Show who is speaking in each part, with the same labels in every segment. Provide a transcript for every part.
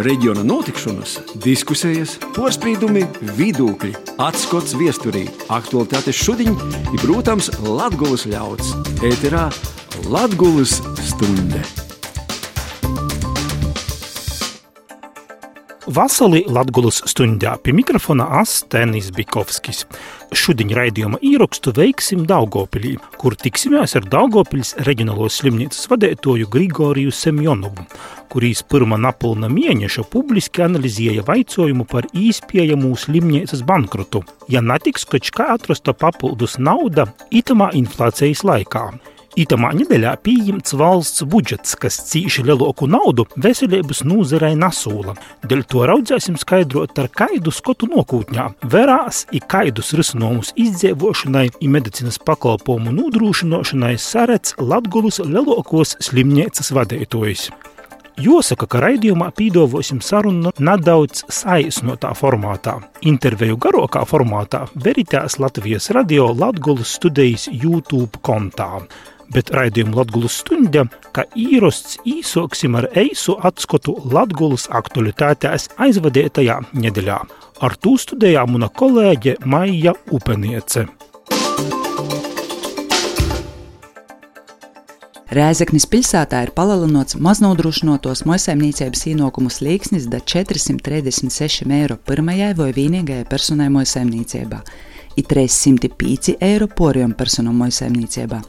Speaker 1: reģiona notikšanas, diskusijas, porcelāna, vidūkļi, atskats viesturī, aktuālitātes šodien ir, protams, Latvijas ļauds. Ēterā Latvijas stunde!
Speaker 2: Vasarī Latvijas stundā pie mikrofona Astenis Bikovskis. Šodien raidījuma ierakstu veiksim Daugopilī, kur tiksimies ar Daugopils reģionālos slimnīcas vadītāju Grigoriju Semjonovu, kurīs pirmā napilna mēneša publiski analizēja jautājumu par īspējamu slimnīcas bankrotu, ja netiks kaut kā atrasta papildus nauda itamā inflācijas laikā. Itamā nedēļā pieņemts valsts budžets, kas cīši lielāku naudu veselības nozarei nasūla. Dēļ to raudzēsim skaidrot ar kaidu skotu nokūtņā, verās i kaidus risinojumus izdzīvošanai i medicīnas pakalpojumu nodrošināšanai sarec Latgulas lielākos slimnīcas vadītājs. Jāsaka, ka raidījumā pīdāvosim sarunu nedaudz saīsnotā formātā. Interviju garākā formātā veritās Latvijas radio Latvijas studijas YouTube kontā bet raidījumu Latvijas stundam, kā īrosts īsoksim ar eisu atskatu Latvijas aktualitātēs aizvadītajā nedēļā. Ar to studējā mana kolēģe Maija Upeniece.
Speaker 3: Rēzeknis pilsētā ir palielināts maznodrošinotos maisaimniecības ienākumu slieksnis da 436 eiro pirmajai vai vienīgajai personai maisaimniecībā ir 305 eiro poriem personu maisaimniecībā.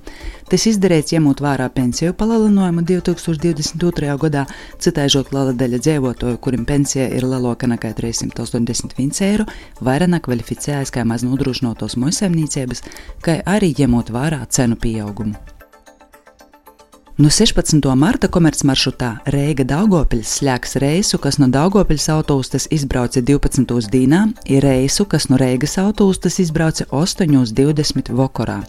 Speaker 3: Tas izdarīts ņemot vērā pensiju palielinājumu 2022. gadā, citēžot liela daļa dzīvotāju, kuriem pensija ir lielāka nekā 381 eiro, vairāk nekvalificējas kā maz nodrošinotos maisaimniecības, kā arī ņemot vērā cenu pieaugumu. No 16. marta komercmaršrutā Reiga Daugopils slēgs reisu, kas no Daugopils autostas izbrauca 12. dienā, ir reisu, kas no Reigas autostas izbrauca 8.20 vakarā.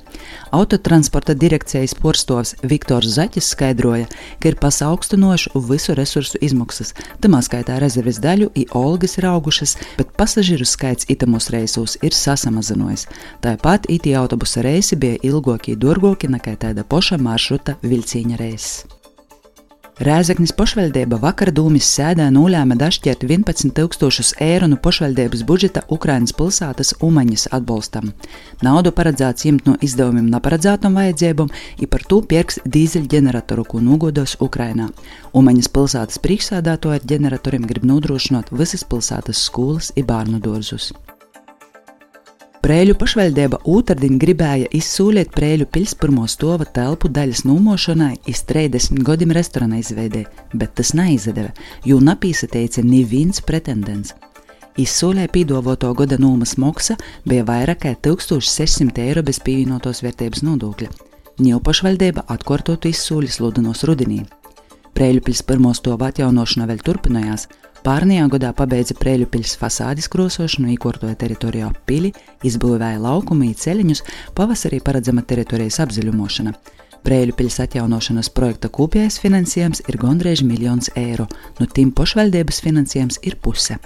Speaker 3: Autotransporta direkcijas porstovs Viktors Zaķis skaidroja, ka ir pasaugstinoši visu resursu izmaksas, tamā skaitā rezerves daļu i olgas ir augušas, bet pasažieru skaits itamos reisos ir sasamazinājies. Tāpat itī autobusa reisi bija ilgākie, dārgākie nekā tāda poša maršruta vilciņa reizes. Rēzaknis pašvaldība vakar dūmis sēdā nolēma dašķirt 11,000 eiro no pašvaldības budžeta Ukrainas pilsētas Umaņas atbalstam. Naudu paredzēts ņemt no izdevumiem neparedzētam vajadzībām, ja par to pirks dīzeļģeneratoru, ko nogodos Ukrainā. Umaņas pilsētas priekšsādātoja ar ģeneratoriem grib nodrošināt visas pilsētas skolas un bērnu dārzus. Prēļu pašvaldība Ūtardien gribēja izsūliet Prēļu pils pirmo stova telpu daļas nūmošanai iz 30 gadiem restorāna izveidē, bet tas neizdeva, jo napīsateica neviens pretendents. Izsūlē pīdovoto gada nūmas maksa bija vairāk kā 1600 eiro bez pievienotos vērtības nodokļa. Ņēmu pašvaldība atkārtotu izsūli sludinās rudenī. Prēļu pils pirmo stovu atjaunošana vēl turpinājās, Pārnajā gadā pabeidza Prēļu pilsētas fasādes krosošanu, īkortoja teritorijā pili, izbūvēja laukumu ceļus, pavasarī paredzama teritorijas apzaļumošana. Prēļu pilsētas atjaunošanas projekta kopējais finansējums ir gandrīz miljons eiro, no tiem pašvaldības finansējums ir puse.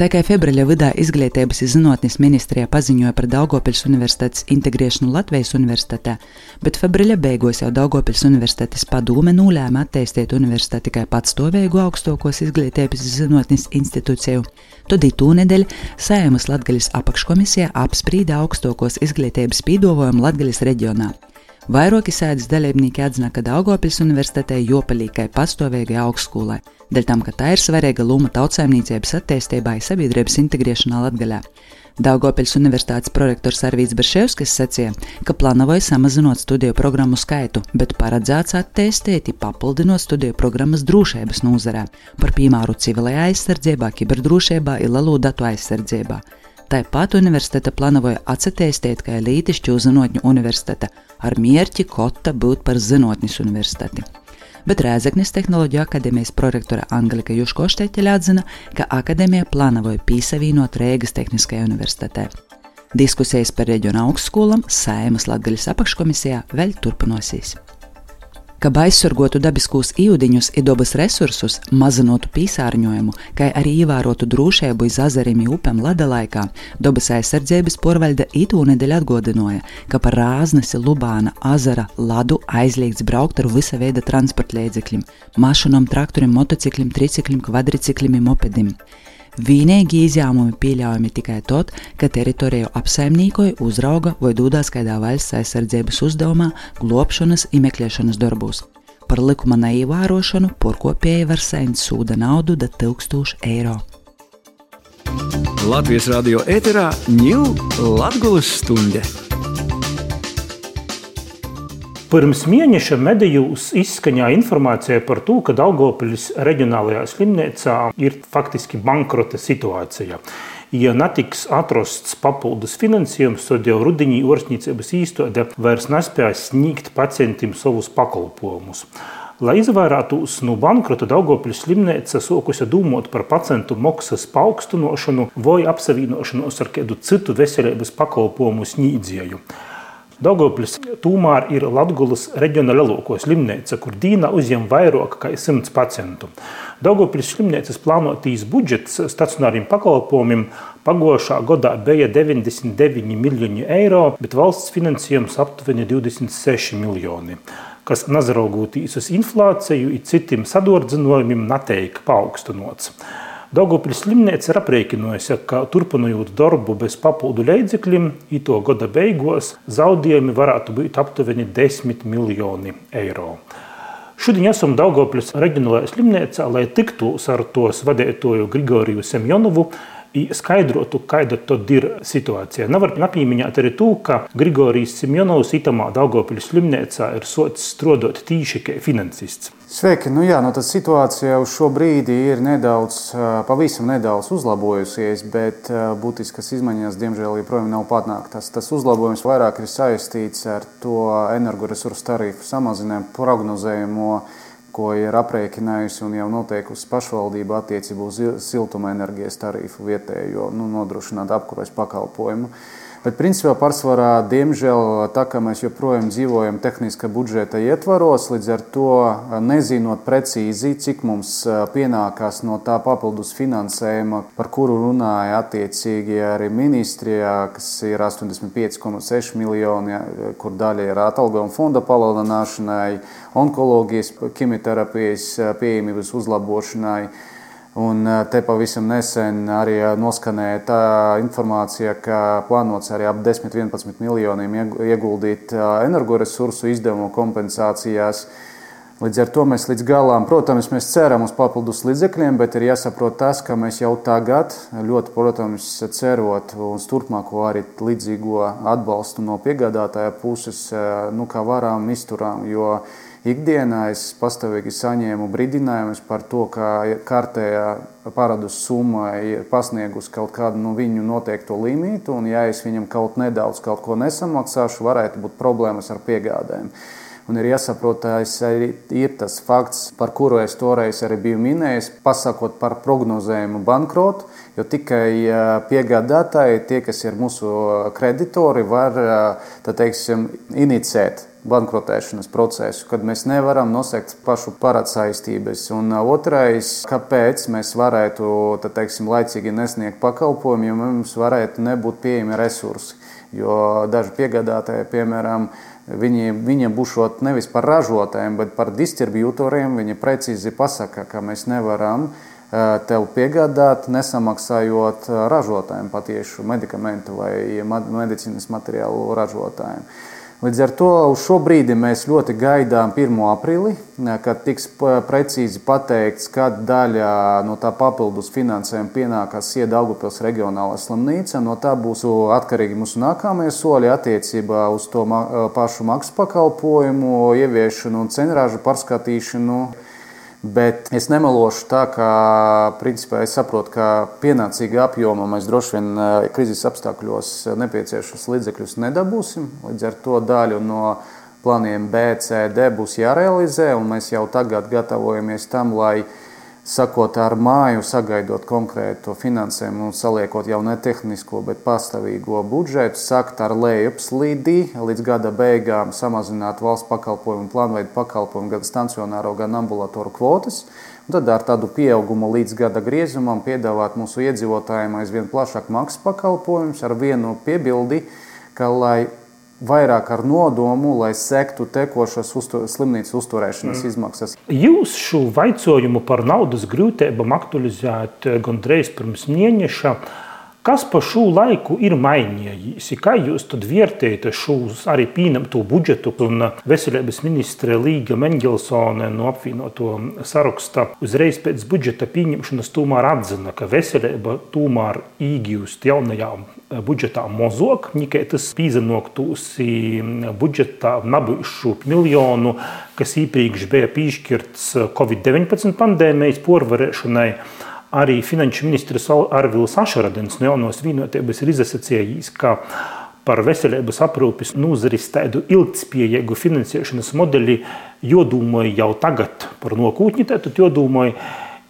Speaker 3: Tā kā februāra vidā izglītības un zinātnes ministrijā paziņoja par Daugopils Universitātes integrēšanu Latvijas universitātē, bet februāra beigās jau Daugopils Universitātes padome nolēma attīstīt universitāti tikai patstāvīgu augstākos izglītības un zinātnes institūciju. Tad tūnedēļ Sēmas Latgaļas apakškomisijā apsprīda augstākos izglītības pīdovojumu Latgaļas reģionā. Vairāki sēdes dalībnieki atzina, ka Daugopils universitātei jopalīgai pastāvīgai augstskolai, dēļ tam, ka tā ir svarīga loma tautsājumniecības attīstībai, sabiedrības integrēšanā Latgaļā. Daugopils universitātes prorektors Arvīts Berševskis sacīja, ka plānoja samazinot studiju programmu skaitu, bet paredzēts attīstīt, papildinot studiju programmas drošības nozarē, par piemēru civilajā aizsardzībā, kiberdrošībā un lielu datu aizsardzībā. Tāpat universitāte plānoja attīstīt kā lītišķu zinātņu universitāte ar mērķi Kota būt par zinātnes universitāti. Bet Rēzaknis Tehnoloģiju akadēmijas prorektora Angelika Juškošteķeļa atzina, ka akadēmija plānoja pīsavienot Rēgas Tehniskajai universitātei. Diskusijas par reģionu augstskolām Saimas Latgaļas apakškomisijā vēl turpināsies. Kā aizsargotu dabiskos ūdeņus, dabas resursus, mazinotu piesārņojumu, kā arī ievērotu drošību iz azariem upēm lada laikā, dabas aizsardzības porvalde itū nedēļa atgādināja, ka par rāznesi Lubāna azara ladu aizliegts braukt ar visa veida transporta līdzekļiem - mašīnām, traktoriem, motociklim, triciklim, kvadriciklim un mopedim. Vienīgi izņēmumi pieļaujami tikai tad, ka teritoriju apsaimniekoja, uzrauga vai dūdās kādā valsts aizsardzības uzdevumā, glābšanas un meklēšanas darbos. Par likuma neievērošanu porkopēji var saņemt sūda naudu da 1000 eiro.
Speaker 1: Latvijas radio ēterā ņūl Latgulas stunde.
Speaker 2: Pirms mēneša medijos izskaņā informācija par to, ka Daugopils reģionālajā slimnīcā ir faktiski bankrota situācija. Ja netiks atrasts papildus finansējums, tad jau rudenī orstniecības īstenība vairs nespēja sniegt pacientiem savus pakalpojumus. Lai izvairītos no bankrota, Daugopils slimnīca sākusi domāt par pacientu maksas paaugstināšanu vai apsavienošanos ar kādu citu veselības pakalpojumu sniedzēju. Daugopils tūmār ir Latgulas reģiona lielāko slimnīca, kur dīna uzņem vairāk kā 100 pacientu. Daugopils slimnīcas plānotīs budžets stacionāriem pakalpojumiem pagājušā gadā bija 99 miljoni eiro, bet valsts finansējums aptuveni 26 miljoni kas nazaraugoties uz inflāciju un citiem sadordzinājumiem, neteikti paaugstinots. Daugopils slimnīca ir aprēķinājusi, ka turpinot darbu bez papildu līdzekļiem, ito gada beigās zaudējumi varētu būt aptuveni 10 miljoni eiro. Šodien esam Daugopils reģionālajā slimnīcā, lai tiktos ar tos vadītāju Grigoriju Semjonovu, skaidrotu, kāda tad ir situācija. Nevar nepieminēt arī to, ka Grigorijs Simjonovs itamā Daugopils slimnīcā ir sots strodot tīši kā finansists.
Speaker 4: Sveiki! Nu jā, nu tā situācija uz šo brīdi ir nedaudz, pavisam nedaudz uzlabojusies, bet būtiskas izmaiņas, diemžēl, joprojām nav panāktas. Tas uzlabojums vairāk ir saistīts ar to energoresursu tarifu samazinājumu prognozējumu ko ir aprēķinājusi un jau noteikusi pašvaldība attiecībā uz siltumenerģijas tarifu vietējo nu, nodrošināt apkurves pakalpojumu. Bet, principā, pārsvarā, diemžēl, tā kā mēs joprojām dzīvojam tehniskā budžeta ietvaros, līdz ar to nezinot precīzi, cik mums pienākās no tā papildus finansējuma, par kuru runāja attiecīgi arī ministrijā, kas ir 85,6 miljoni, kur daļa ir atalgojuma fonda palielināšanai, onkoloģijas, ķimioterapijas pieejamības uzlabošanai. Un te pavisam nesen arī noskanēja tā informācija, ka plānots arī ap 10-11 miljoniem ieguldīt energoresursu izdevumu kompensācijās. Līdz ar to mēs līdz galam, protams, mēs ceram uz papildus līdzekļiem, bet ir jāsaprot tas, ka mēs jau tagad ļoti, protams, cerot uz turpmāko arī līdzīgo atbalstu no piegādātāja puses, nu, kā varam izturām. Jo ikdienā es pastāvīgi saņēmu brīdinājumus par to, ka kārtējā paradus summa ir pasniegusi kaut kādu no nu, viņu noteikto limītu, un ja es viņam kaut nedaudz kaut ko nesamaksāšu, varētu būt problēmas ar piegādēm. Un ir jāsaprot, tas ir tas fakts, par kuru es toreiz arī biju minējis, pasakot par prognozējumu bankrotu, jo tikai piegādātāji, tie, kas ir mūsu kreditori, var teiksim, inicēt bankrotēšanas procesu, kad mēs nevaram nosegt pašu parādsaistības. Un otrais, kāpēc mēs varētu teiksim, laicīgi nesniegt pakalpojumu, jo mums varētu nebūt pieejami resursi. Jo daži piegādātāji, piemēram, viņi, viņiem būšot nevis par ražotājiem, bet par distribūtoriem, viņi precīzi pasaka, ka mēs nevaram tev piegādāt, nesamaksājot ražotājiem patiešu medikamentu vai medicīnas materiālu ražotājiem. Līdz ar to uz šo brīdi mēs ļoti gaidām 1. aprīli, kad tiks precīzi pateikts, kad daļa no tā papildus finansējuma pienākās Siedaugupils reģionālā slimnīca. No tā būs atkarīgi mūsu nākamie soļi attiecībā uz to pašu maksu pakalpojumu, ieviešanu un cenrāžu pārskatīšanu. Bet es nemelošu tā, ka principā, es saprotu, ka pienācīga apjoma mēs droši vien eh, krīzes apstākļos nepieciešamos līdzekļus nedabūsim. Līdz ar to daļu no plāniem B, C, D būs jārealizē, un mēs jau tagad gatavojamies tam, lai sakot, ar māju sagaidot konkrētu finansējumu un saliekot jau ne tehnisko, bet pastāvīgo budžetu, sakt ar lejupslīdī līdz gada beigām samazināt valsts pakalpojumu, plānveidu pakalpojumu, gan stacionāro, gan ambulatoru kvotas. Un tad ar tādu pieaugumu līdz gada griezumam piedāvāt mūsu iedzīvotājiem aizvien plašāk maksas pakalpojumus ar vienu piebildi, ka, lai vairāk ar nodomu, lai sektu tekošas uztur, slimnīcas uzturēšanas mm. izmaksas.
Speaker 2: Jūs šo jautājumu par naudas grūtībām aktualizējat gandrīz pirms mēneša. Kas pa šo laiku ir mainījies? Kā jūs vērtējat šo arī pieņemto budžetu? Un veselības ministre Līga Mengelsone no apvienoto saraksta uzreiz pēc budžeta pieņemšanas tomēr atzina, ka veselība tomēr īgūst jaunajām budžetā mozog, nekā tas pīzenoktūs budžetā nabušu miljonu, kas īpriekš bija piešķirts Covid-19 pandēmijas porvarēšanai. Arī finanšu ministrs Arvils Ašaradens no jaunos vienotības ir izsacījis, ka par veselības aprūpes nozares tādu ilgspējīgu finansēšanas modeli jodomāja jau tagad par nākotni, tad jodomāja.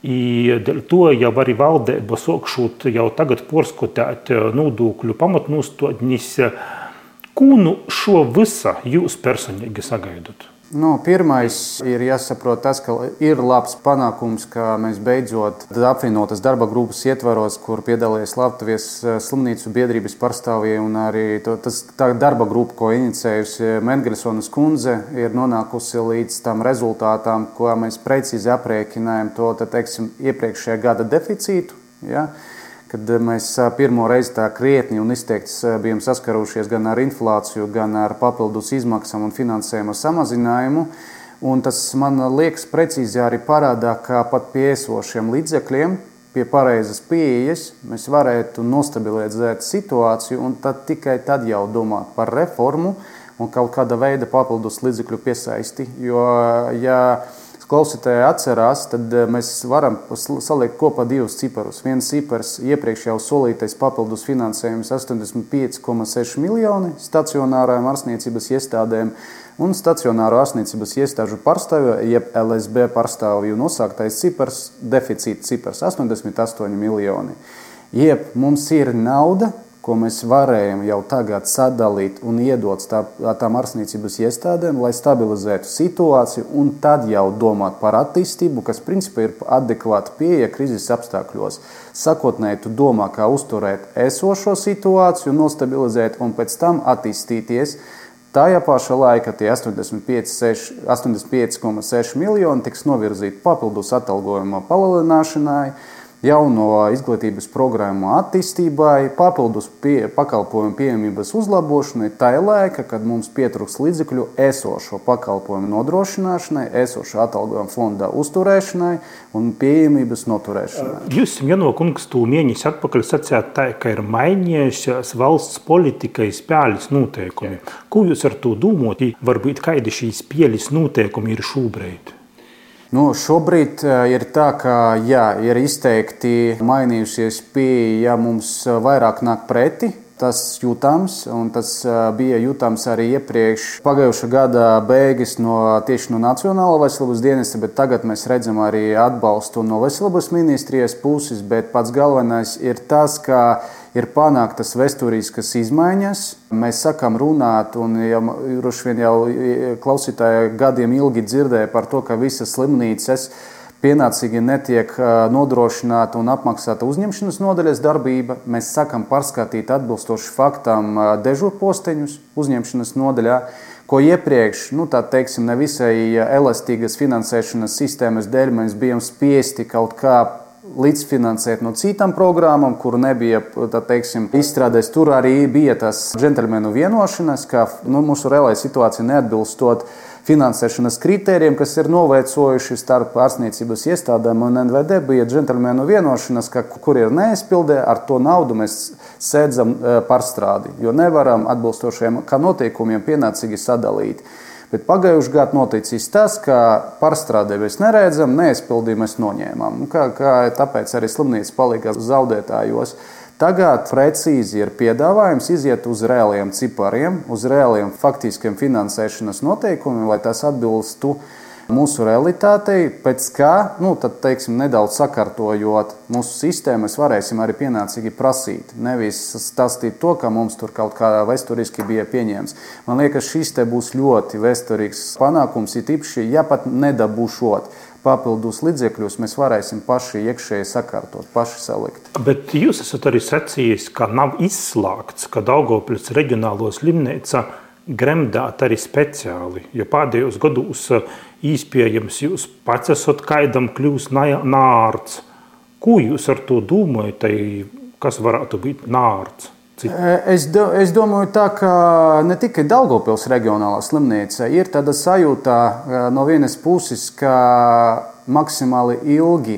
Speaker 2: Dēļ to jau arī valdība sākšot jau tagad porskotēt nodokļu pamatnostādnis. Ko nu šo visu jūs personīgi sagaidat?
Speaker 4: Nu, pirmais ir jāsaprot tas, ka ir labs panākums, ka mēs beidzot apvienotas darba grupas ietvaros, kur piedalījās Latvijas eh, slimnīcu biedrības pārstāvji un arī to, tas, tā darba grupa, ko inicējusi Mengelsona kundze, ir nonākusi līdz tam rezultātām, ko mēs precīzi aprēķinājām to teiksim, iepriekšējā gada deficītu. Ja? Kad eh, mēs eh, pirmo reizi tā krietni un izteikti eh, bijām saskarušies gan ar inflāciju, gan ar papildus izmaksām un finansējuma samazinājumu. Un tas man liekas precīzi arī parādā, ka pat pie esošiem līdzekļiem, pie pareizas pieejas, mēs varētu nostabilizēt situāciju un tad tikai tad jau domāt par reformu un kaut kāda veida papildus līdzekļu piesaisti. Jo, ja klausītāji atcerās, tad eh, mēs varam salikt kopā divus ciparus. Viens cipars iepriekš jau solītais papildus finansējums 85,6 miljoni stacionārajām ārstniecības iestādēm un stacionāro ārstniecības iestāžu pārstāvju, jeb LSB pārstāvju nosāktais cipars, deficīta cipars 88 miljoni. Jeb mums ir nauda, ko mēs varējam jau tagad sadalīt un iedot tā, tām ārstniecības iestādēm, lai stabilizētu situāciju, un tad jau domāt par attīstību, kas principā ir adekvāta pieeja krīzes apstākļos. Sakotnēji, tu domā, kā uzturēt esošo situāciju, nostabilizēt un pēc tam attīstīties. Tajā pašā laikā tie 85,6 85, miljoni tiks novirzīti papildus atalgojuma palielināšanai jauno izglītības programmu attīstībai, papildus pie, pakalpojumu pieejamības uzlabošanai, tā ir laika, kad mums pietrūks līdzekļu esošo pakalpojumu nodrošināšanai, esošo atalgojumu fonda uzturēšanai un pieejamības noturēšanai.
Speaker 2: Jūs, Jano kungs, tū mēnesi atpakaļ sacījāt, tā, ka ir mainījusies valsts politikai spēles noteikumi. Ko jūs ar to domājat? Varbūt kādi šīs spēles noteikumi ir šobrīd?
Speaker 4: Nu, šobrīd eh, ir tā, ka jā, ir izteikti mainījusies pieeja, ja mums eh, vairāk nāk preti. Tas jūtams, un tas eh, bija jūtams arī iepriekš, pagājušā gada beigas no tieši no Nacionālā veselības dienesta, bet tagad mēs redzam arī atbalstu no veselības ministrijas puses. Bet pats galvenais ir tas, ka ir panāktas vēsturiskas izmaiņas. Mēs sakām, runāt, un jau, jau klausītāji gadiem ilgi dzirdēja par to, ka visas slimnīcas pienācīgi netiek nodrošināta un apmaksāta uzņemšanas nodaļas darbība. Mēs sakām, pārskatīt atbilstoši faktām dežurposteņus uzņemšanas nodaļā, ko iepriekš, nu, tā teiksim, nevisai elastīgas finansēšanas sistēmas dēļ mēs bijām spiesti kaut kā līdzfinansēt no citām programmām, kur nebija teiksim, izstrādēs. Tur arī bija tas džentlmenu vienošanās, ka nu, mūsu reālajā situācija neatbilstot finansēšanas kritērijiem, kas ir novecojuši starp ārstniecības iestādēm un NVD. Bija džentlmenu vienošanās, ka kur ir neizpildē, ar to naudu mēs sēdzam e, pārstrādi, jo nevaram atbilstošiem noteikumiem pienācīgi sadalīt. Bet pagājušajā gadā noticis tas, ka pārstrādē mēs neredzam, neizpildījumu mēs noņēmām. Kā, kā, tāpēc arī slimnīca palika zaudētājos. Tagad precīzi ir piedāvājums iziet uz reāliem cipariem, uz reāliem faktiskiem finansēšanas noteikumiem, lai tas atbilstu mūsu realitātei, pēc kā, nu, tad, teiksim, nedaudz sakārtojot mūsu sistēmu, mēs varēsim arī pienācīgi prasīt. Nevis stāstīt to, ka mums tur kaut kā vēsturiski bija pieņēmts. Man liekas, šis te būs ļoti vēsturīgs panākums, it īpaši, ja pat nedabūšot papildus līdzekļus mēs varēsim paši iekšēji sakārtot, paši salikt.
Speaker 2: Bet jūs esat arī secījis, ka nav izslēgts, ka Daugopils reģionālo slimnīca gremdēt arī speciāli, jo pēdējos gados īspējams jūs pats esat kaidam kļūst nārts. Ko jūs ar to domājat, kas varētu būt nārts?
Speaker 4: Es, do, es domāju, tā, ka ne tikai Daugopils reģionālā slimnīca ir tāda sajūta no vienas puses, ka maksimāli ilgi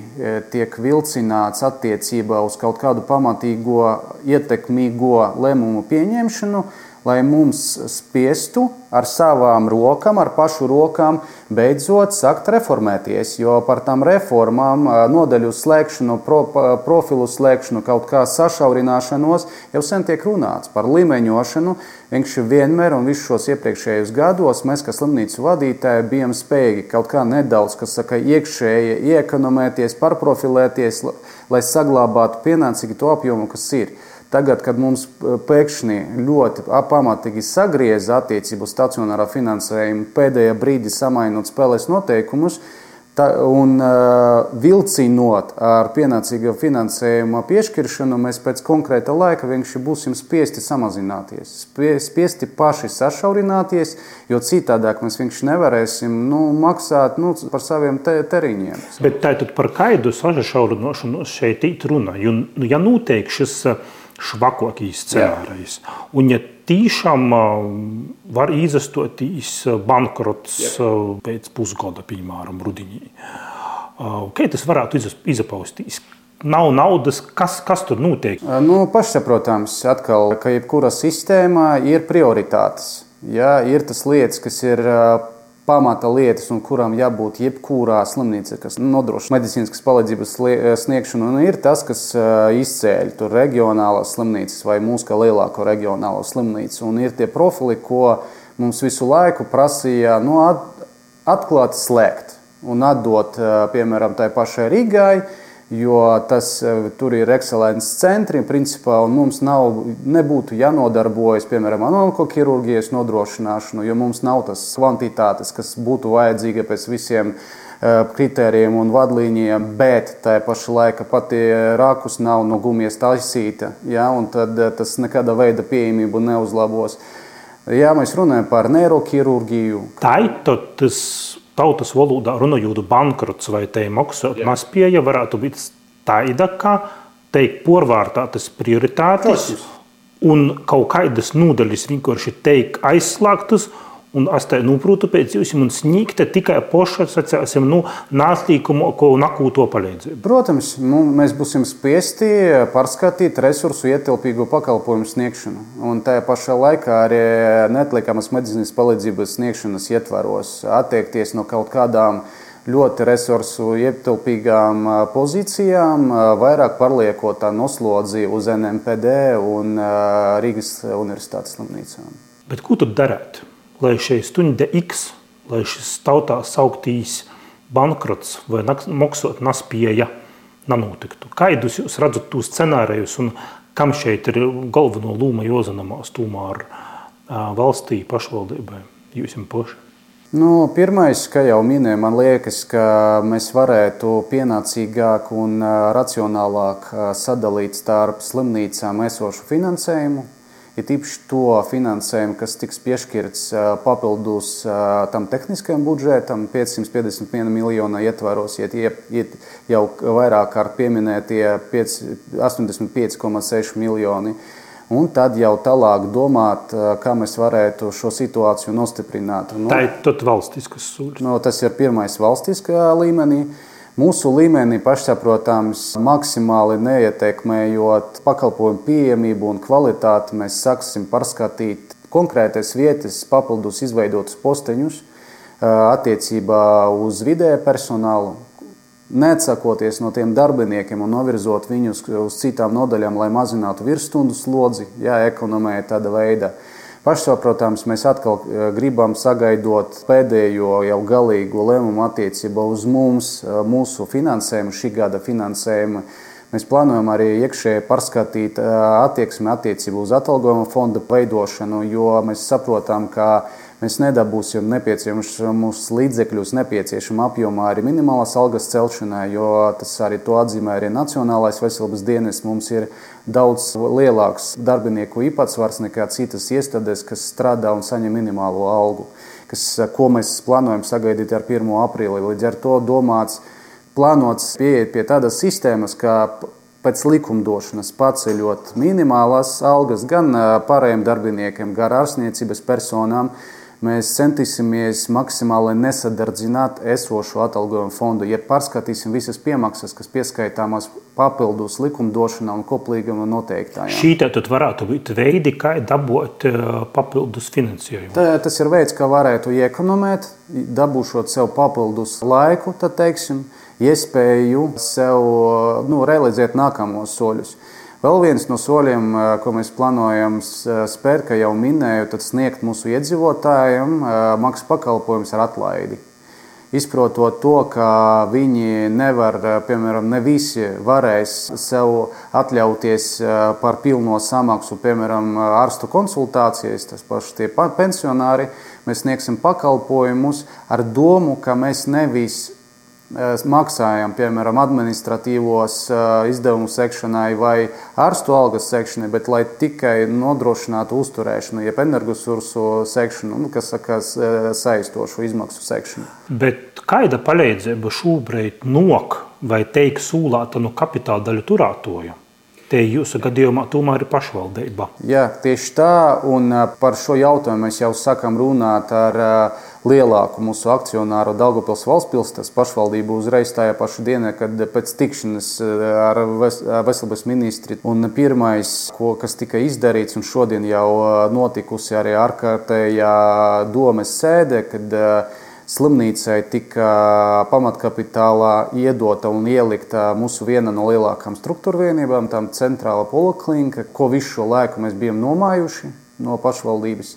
Speaker 4: tiek vilcināts attiecībā uz kaut kādu pamatīgo, ietekmīgo lēmumu pieņemšanu, lai mums spiestu ar savām rokām, ar pašu rokām, beidzot sākt reformēties. Jo par tām reformām, nodaļu slēgšanu, pro, profilu slēgšanu, kaut kā sašaurināšanos jau sen tiek runāts par līmeņošanu. Vienkārši vienmēr un visus šos iepriekšējos gados mēs, kā slimnīcu vadītāji, bijām spējīgi kaut kā nedaudz, kas saka, iekšēji iekonomēties, pārprofilēties, lai saglabātu pienācīgi to apjomu, kas ir. Tagad, kad mums e, pēkšņi ļoti pamatīgi sagrieza attiecību stacionārā finansējumu, pēdējā brīdī samainot spēles noteikumus ta, un uh, vilcinot ar pienācīgu finansējuma piešķiršanu, mēs pēc konkrēta laika vienkārši būsim spiesti samazināties, spiesti paši sašaurināties, jo citādāk mēs vienkārši nevarēsim nu, maksāt nu, par saviem te, teriņiem.
Speaker 2: Bet tā tad par kaidu sašaurināšanu šeit ir runa. Jo, nu, ja notiek šis uh, švakākais scenārijs. Un, ja tiešām var izastotīs bankrots Jā. pēc pusgada, piemēram, rudenī, kā tas varētu izapaustīs? Nav naudas, kas, kas tur notiek?
Speaker 4: Nu, pašsaprotams, atkal, ka jebkura sistēma ir prioritātes. Ja, ir tas lietas, kas ir pamata lietas, un kurām jābūt jebkurā slimnīcā, kas nodrošina medicīniskas palīdzības sniegšanu, un ir tas, kas izcēļ tur reģionālās slimnīcas vai mūsu kā lielāko reģionālo slimnīcu. Un ir tie profili, ko mums visu laiku prasīja nu, atklāt, slēgt un atdot, piemēram, tai pašai Rīgai jo tas eh, tur ir ekscelences centri, principā, un mums nav, nebūtu jānodarbojas, piemēram, ar onkoķirurģijas nodrošināšanu, jo mums nav tas kvantitātes, kas būtu vajadzīga pēc visiem eh, kritērijiem un vadlīnijām, bet tā pašā laikā pati rākus nav no gumijas taisīta, ja, un tad eh, tas nekāda veida pieejamību neuzlabos. Ja mēs runājam par neiroķirurģiju,
Speaker 2: tā ir tas tautas valodā runājot, bankrots vai te maksāt mazpieeja varētu būt tāda, kā teikt, porvārtātas prioritātes un kaut kādas nodaļas vienkārši teikt aizslēgtas Un es te noprotu pēc jums, un sniegta tikai poša, sacāsim, nu, nāstīkumu, ko nakūto palīdzību.
Speaker 4: Protams, nu, mēs būsim spiesti pārskatīt resursu ietilpīgu pakalpojumu sniegšanu. Un tajā pašā laikā arī neatliekamas medicīnas palīdzības sniegšanas ietvaros attiekties no kaut kādām ļoti resursu ietilpīgām pozīcijām, vairāk pārliekot tā noslodzi uz NMPD un Rīgas Universitātes slimnīcām.
Speaker 2: Bet ko tad darāt? Lai šī stunda X, lai šis tautā sauktīs bankrots vai maksot naspieja nenotiktu. Kaidus jūs redzat tos scenārijus un kam šeit ir galveno lūma Jozanamās tomēr valstī pašvaldībai, jūs jums paši?
Speaker 4: Nu, pirmais, kā jau minēju, man liekas, ka mēs varētu pienācīgāk un racionālāk sadalīt starp slimnīcām esošu finansējumu, ir īpaši to finansējumu, kas tiks piešķirts papildus tam tehniskajam budžetam, 551 miljonu ietvaros, iet, iet jau vairāk kārt pieminētie 85,6 miljoni. Un tad jau tālāk domāt, kā mēs varētu šo situāciju nostiprināt.
Speaker 2: Nu, Tā ir valstiskas sūdzības.
Speaker 4: Nu, tas ir pirmais valstiskajā līmenī. Uh, Mūsu līmenī pašsaprotams, maksimāli neietekmējot pakalpojumu pieejamību un kvalitāti, mēs sāksim pārskatīt konkrētas vietas, papildus izveidotus posteņus attiecībā uz vidēju personālu, neatsakoties no tiem darbiniekiem un novirzot viņus uz citām nodaļām, lai mazinātu virsstundu slodzi, ja ekonomēja tāda veida. Pašsaprotams, mēs atkal gribam sagaidot pēdējo jau galīgo lēmumu attiecībā uz mums, mūsu finansējumu, šī gada finansējumu. Mēs plānojam arī iekšēji pārskatīt attieksmi attiecībā uz atalgojuma fonda veidošanu, jo mēs saprotam, ka mēs nedabūsim nepieciešamus līdzekļus nepieciešamā apjomā arī minimālās algas celšanai, jo tas arī to atzīmē arī Nacionālais veselības dienas. Mums ir daudz lielāks darbinieku īpatsvars nekā citas iestādes, kas strādā un saņem minimālo algu, kas, ko mēs plānojam sagaidīt ar 1. aprīli. Līdz ar to domāts, plānots pieiet pie tādas sistēmas, pēc likumdošanas paceļot minimālās algas gan pārējiem darbiniekiem, gan ārstniecības personām. Mēs centīsimies maksimāli nesadardzināt esošo atalgojumu fondu, ja pārskatīsim visas piemaksas, kas pieskaitāmas papildus likumdošanā un koplīguma noteiktājām.
Speaker 2: Šī tad varētu būt veidi, kā dabūt papildus finansējumu.
Speaker 4: Tā, tas ir veids, kā varētu iekonomēt, dabūšot sev papildus laiku, tad teiksim, iespēju sev nu, realizēt nākamos soļus. Vēl viens no soļiem, ko mēs plānojam spērt, kā jau minēju, tad sniegt mūsu iedzīvotājiem maksas pakalpojumus ar atlaidi. Izprotot to, ka viņi nevar, piemēram, ne visi varēs sev atļauties par pilno samaksu, piemēram, ārstu konsultācijas, tas paši tie pensionāri, mēs sniegsim pakalpojumus ar domu, ka mēs nevis maksājam, piemēram, administratīvos izdevumu sekšanai vai ārstu algas sekšanai, bet lai tikai nodrošinātu uzturēšanu, jeb energosursu sekšanu, nu, kas sakās saistošu izmaksu sekšanu.
Speaker 2: Bet kāda palīdzība šobrīd nok vai teiks sūlāta no kapitāla daļu turētoju? Te jūsu gadījumā tomēr ir pašvaldība.
Speaker 4: Jā, tieši tā, un par šo jautājumu mēs jau sākam runāt ar lielāku mūsu akcionāru Daugopils valstspilstas pašvaldību uzreiz tajā pašu dienā, kad pēc tikšanas ar veselības ministri. Un pirmais, ko, kas tika izdarīts, un šodien jau notikusi arī ārkārtējā domes sēde, kad slimnīcai tika pamatkapitālā iedota un ielikta mūsu viena no lielākajām struktūra vienībām, tā centrāla poliklinika, ko visu šo laiku mēs bijām nomājuši no pašvaldības.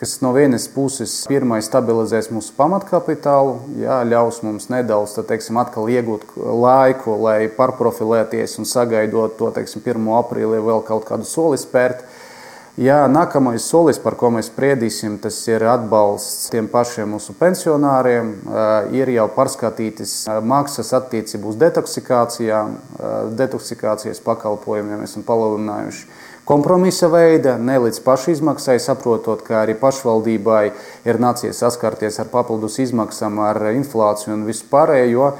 Speaker 4: Kas no vienas puses pirmais stabilizēs mūsu pamatkapitālu, jā, ļaus mums nedaudz teiksim, atkal iegūt laiku, lai pārprofilēties un sagaidot to teiksim, 1. aprīlī vēl kaut kādu soli spērt. Jā, nākamais solis, par ko mēs spriedīsim, tas ir atbalsts tiem pašiem mūsu pensionāriem. Ir jau pārskatītas maksas attiecībā uz detoksikācijām, detoksikācijas pakalpojumiem. Esam palielinājuši kompromisa veida, ne līdz pašizmaksai, saprotot, ka arī pašvaldībai ir nācies saskarties ar papildus izmaksām, ar inflāciju un visu pārējo.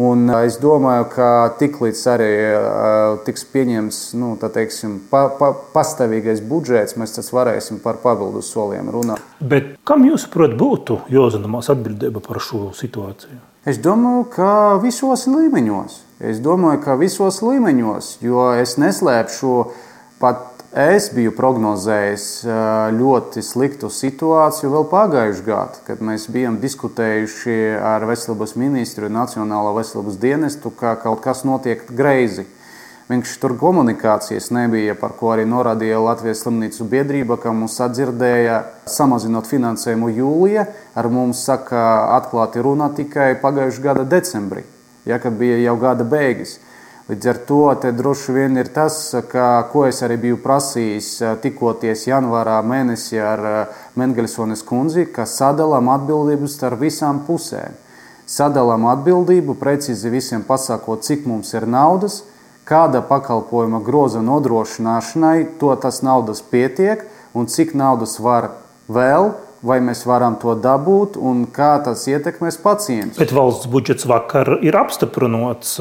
Speaker 4: Un es domāju, ka tiklīdz arī uh, tiks pieņemts nu, teiksim, pa, pa, pastāvīgais budžets, mēs varēsim par papildus soliem runāt.
Speaker 2: Bet kam jūsuprāt būtu jāuzņemas atbildība par šo situāciju?
Speaker 4: Es domāju, ka visos līmeņos. Es domāju, ka visos līmeņos, jo es neslēpšu pat Es biju prognozējis ļoti sliktu situāciju vēl pagājušajā gadā, kad mēs bijām diskutējuši ar veselības ministru un Nacionālo veselības dienestu, ka kaut kas notiek greizi. Viņš tur komunikācijas nebija, par ko arī norādīja Latvijas slimnīcu biedrība, ka mums atdzirdēja, samazinot finansējumu jūlijā, ar mums saka, atklāti runā tikai pagājušā gada decembrī, ja, kad bija jau gada beigas. Līdz ar to droši vien ir tas, ka, ko es arī biju prasījis tikkoties janvārā mēnesī ar Mengelsones kundzi, ka sadalām atbildību starp visām pusēm. Sadalām atbildību, precīzi visiem pasakot, cik mums ir naudas, kāda pakalpojuma groza nodrošināšanai, to tas naudas pietiek un cik naudas var vēl vai mēs varam to dabūt un kā tas ietekmēs pacientus.
Speaker 2: Bet valsts budžets vakar ir apstiprināts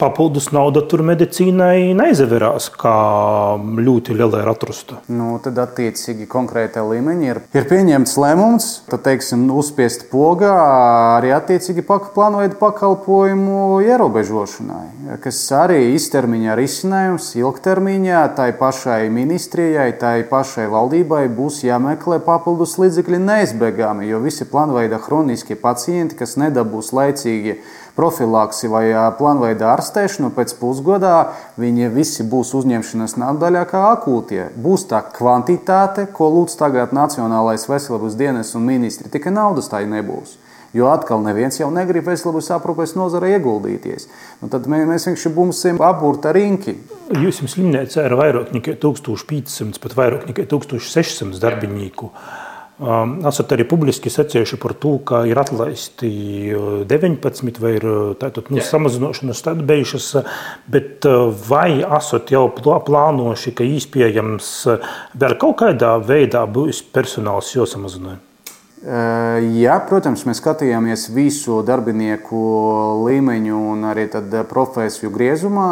Speaker 2: papildus nauda tur medicīnai neizvērās kā ļoti liela atrusta.
Speaker 4: Nu, tad, attiecīgi, konkrētā līmenī ir, ir pieņemts lēmums, tad, teiksim, uzspiest pogā arī attiecīgi plānojot pakalpojumu ierobežošanai, kas arī īstermiņā risinājums, ilgtermiņā tai pašai ministrijai, tai pašai valdībai būs jāmeklē papildus līdzekļi neizbēgami, jo visi plānveida chroniskie pacienti, kas nedabūs laicīgi profilaksi vai plānveida ārstēšanu, pēc pusgadā viņi visi būs uzņemšanas nodaļā kā akūtie. Būs tā kvantitāte, ko lūdz tagad Nacionālais veselības dienas un ministri, tikai naudas tā nebūs. Jo atkal neviens jau negrib veselības aprūpes nozarē ieguldīties. Nu, tad mēs vienkārši būsim apburta rinki.
Speaker 2: Jūs jums slimnīcā ir vairāk nekā 1500, pat vairāk nekā 1600 darbinieku. Um, esat arī publiski secējuši par to, ka ir atlaisti 19 uh, vai ir tātad, nu, samazināšanas bijušas, bet vai esat jau plānojuši, ka iespējams vēl kaut kādā veidā būs personāls jāsamazina?
Speaker 4: Jā, protams, mēs skatījāmies visu darbinieku līmeņu un arī profesiju griezumā.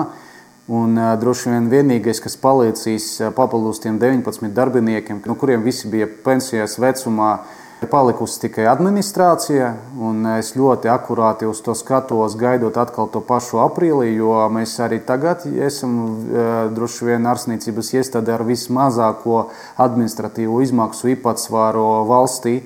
Speaker 4: Un, uh, droši vien vienīgais, kas palīdzīs papildus tiem 19 darbiniekiem, no kuriem visi bija pensijas vecumā, ir palikusi tikai administrācija. Es ļoti akurāti uz to skatos, gaidot atkal to pašu aprīlī, jo mēs arī tagad esam uh, droši vien ārstniecības iestāde ar vismazāko administratīvo izmaksu īpatsvaru valstī.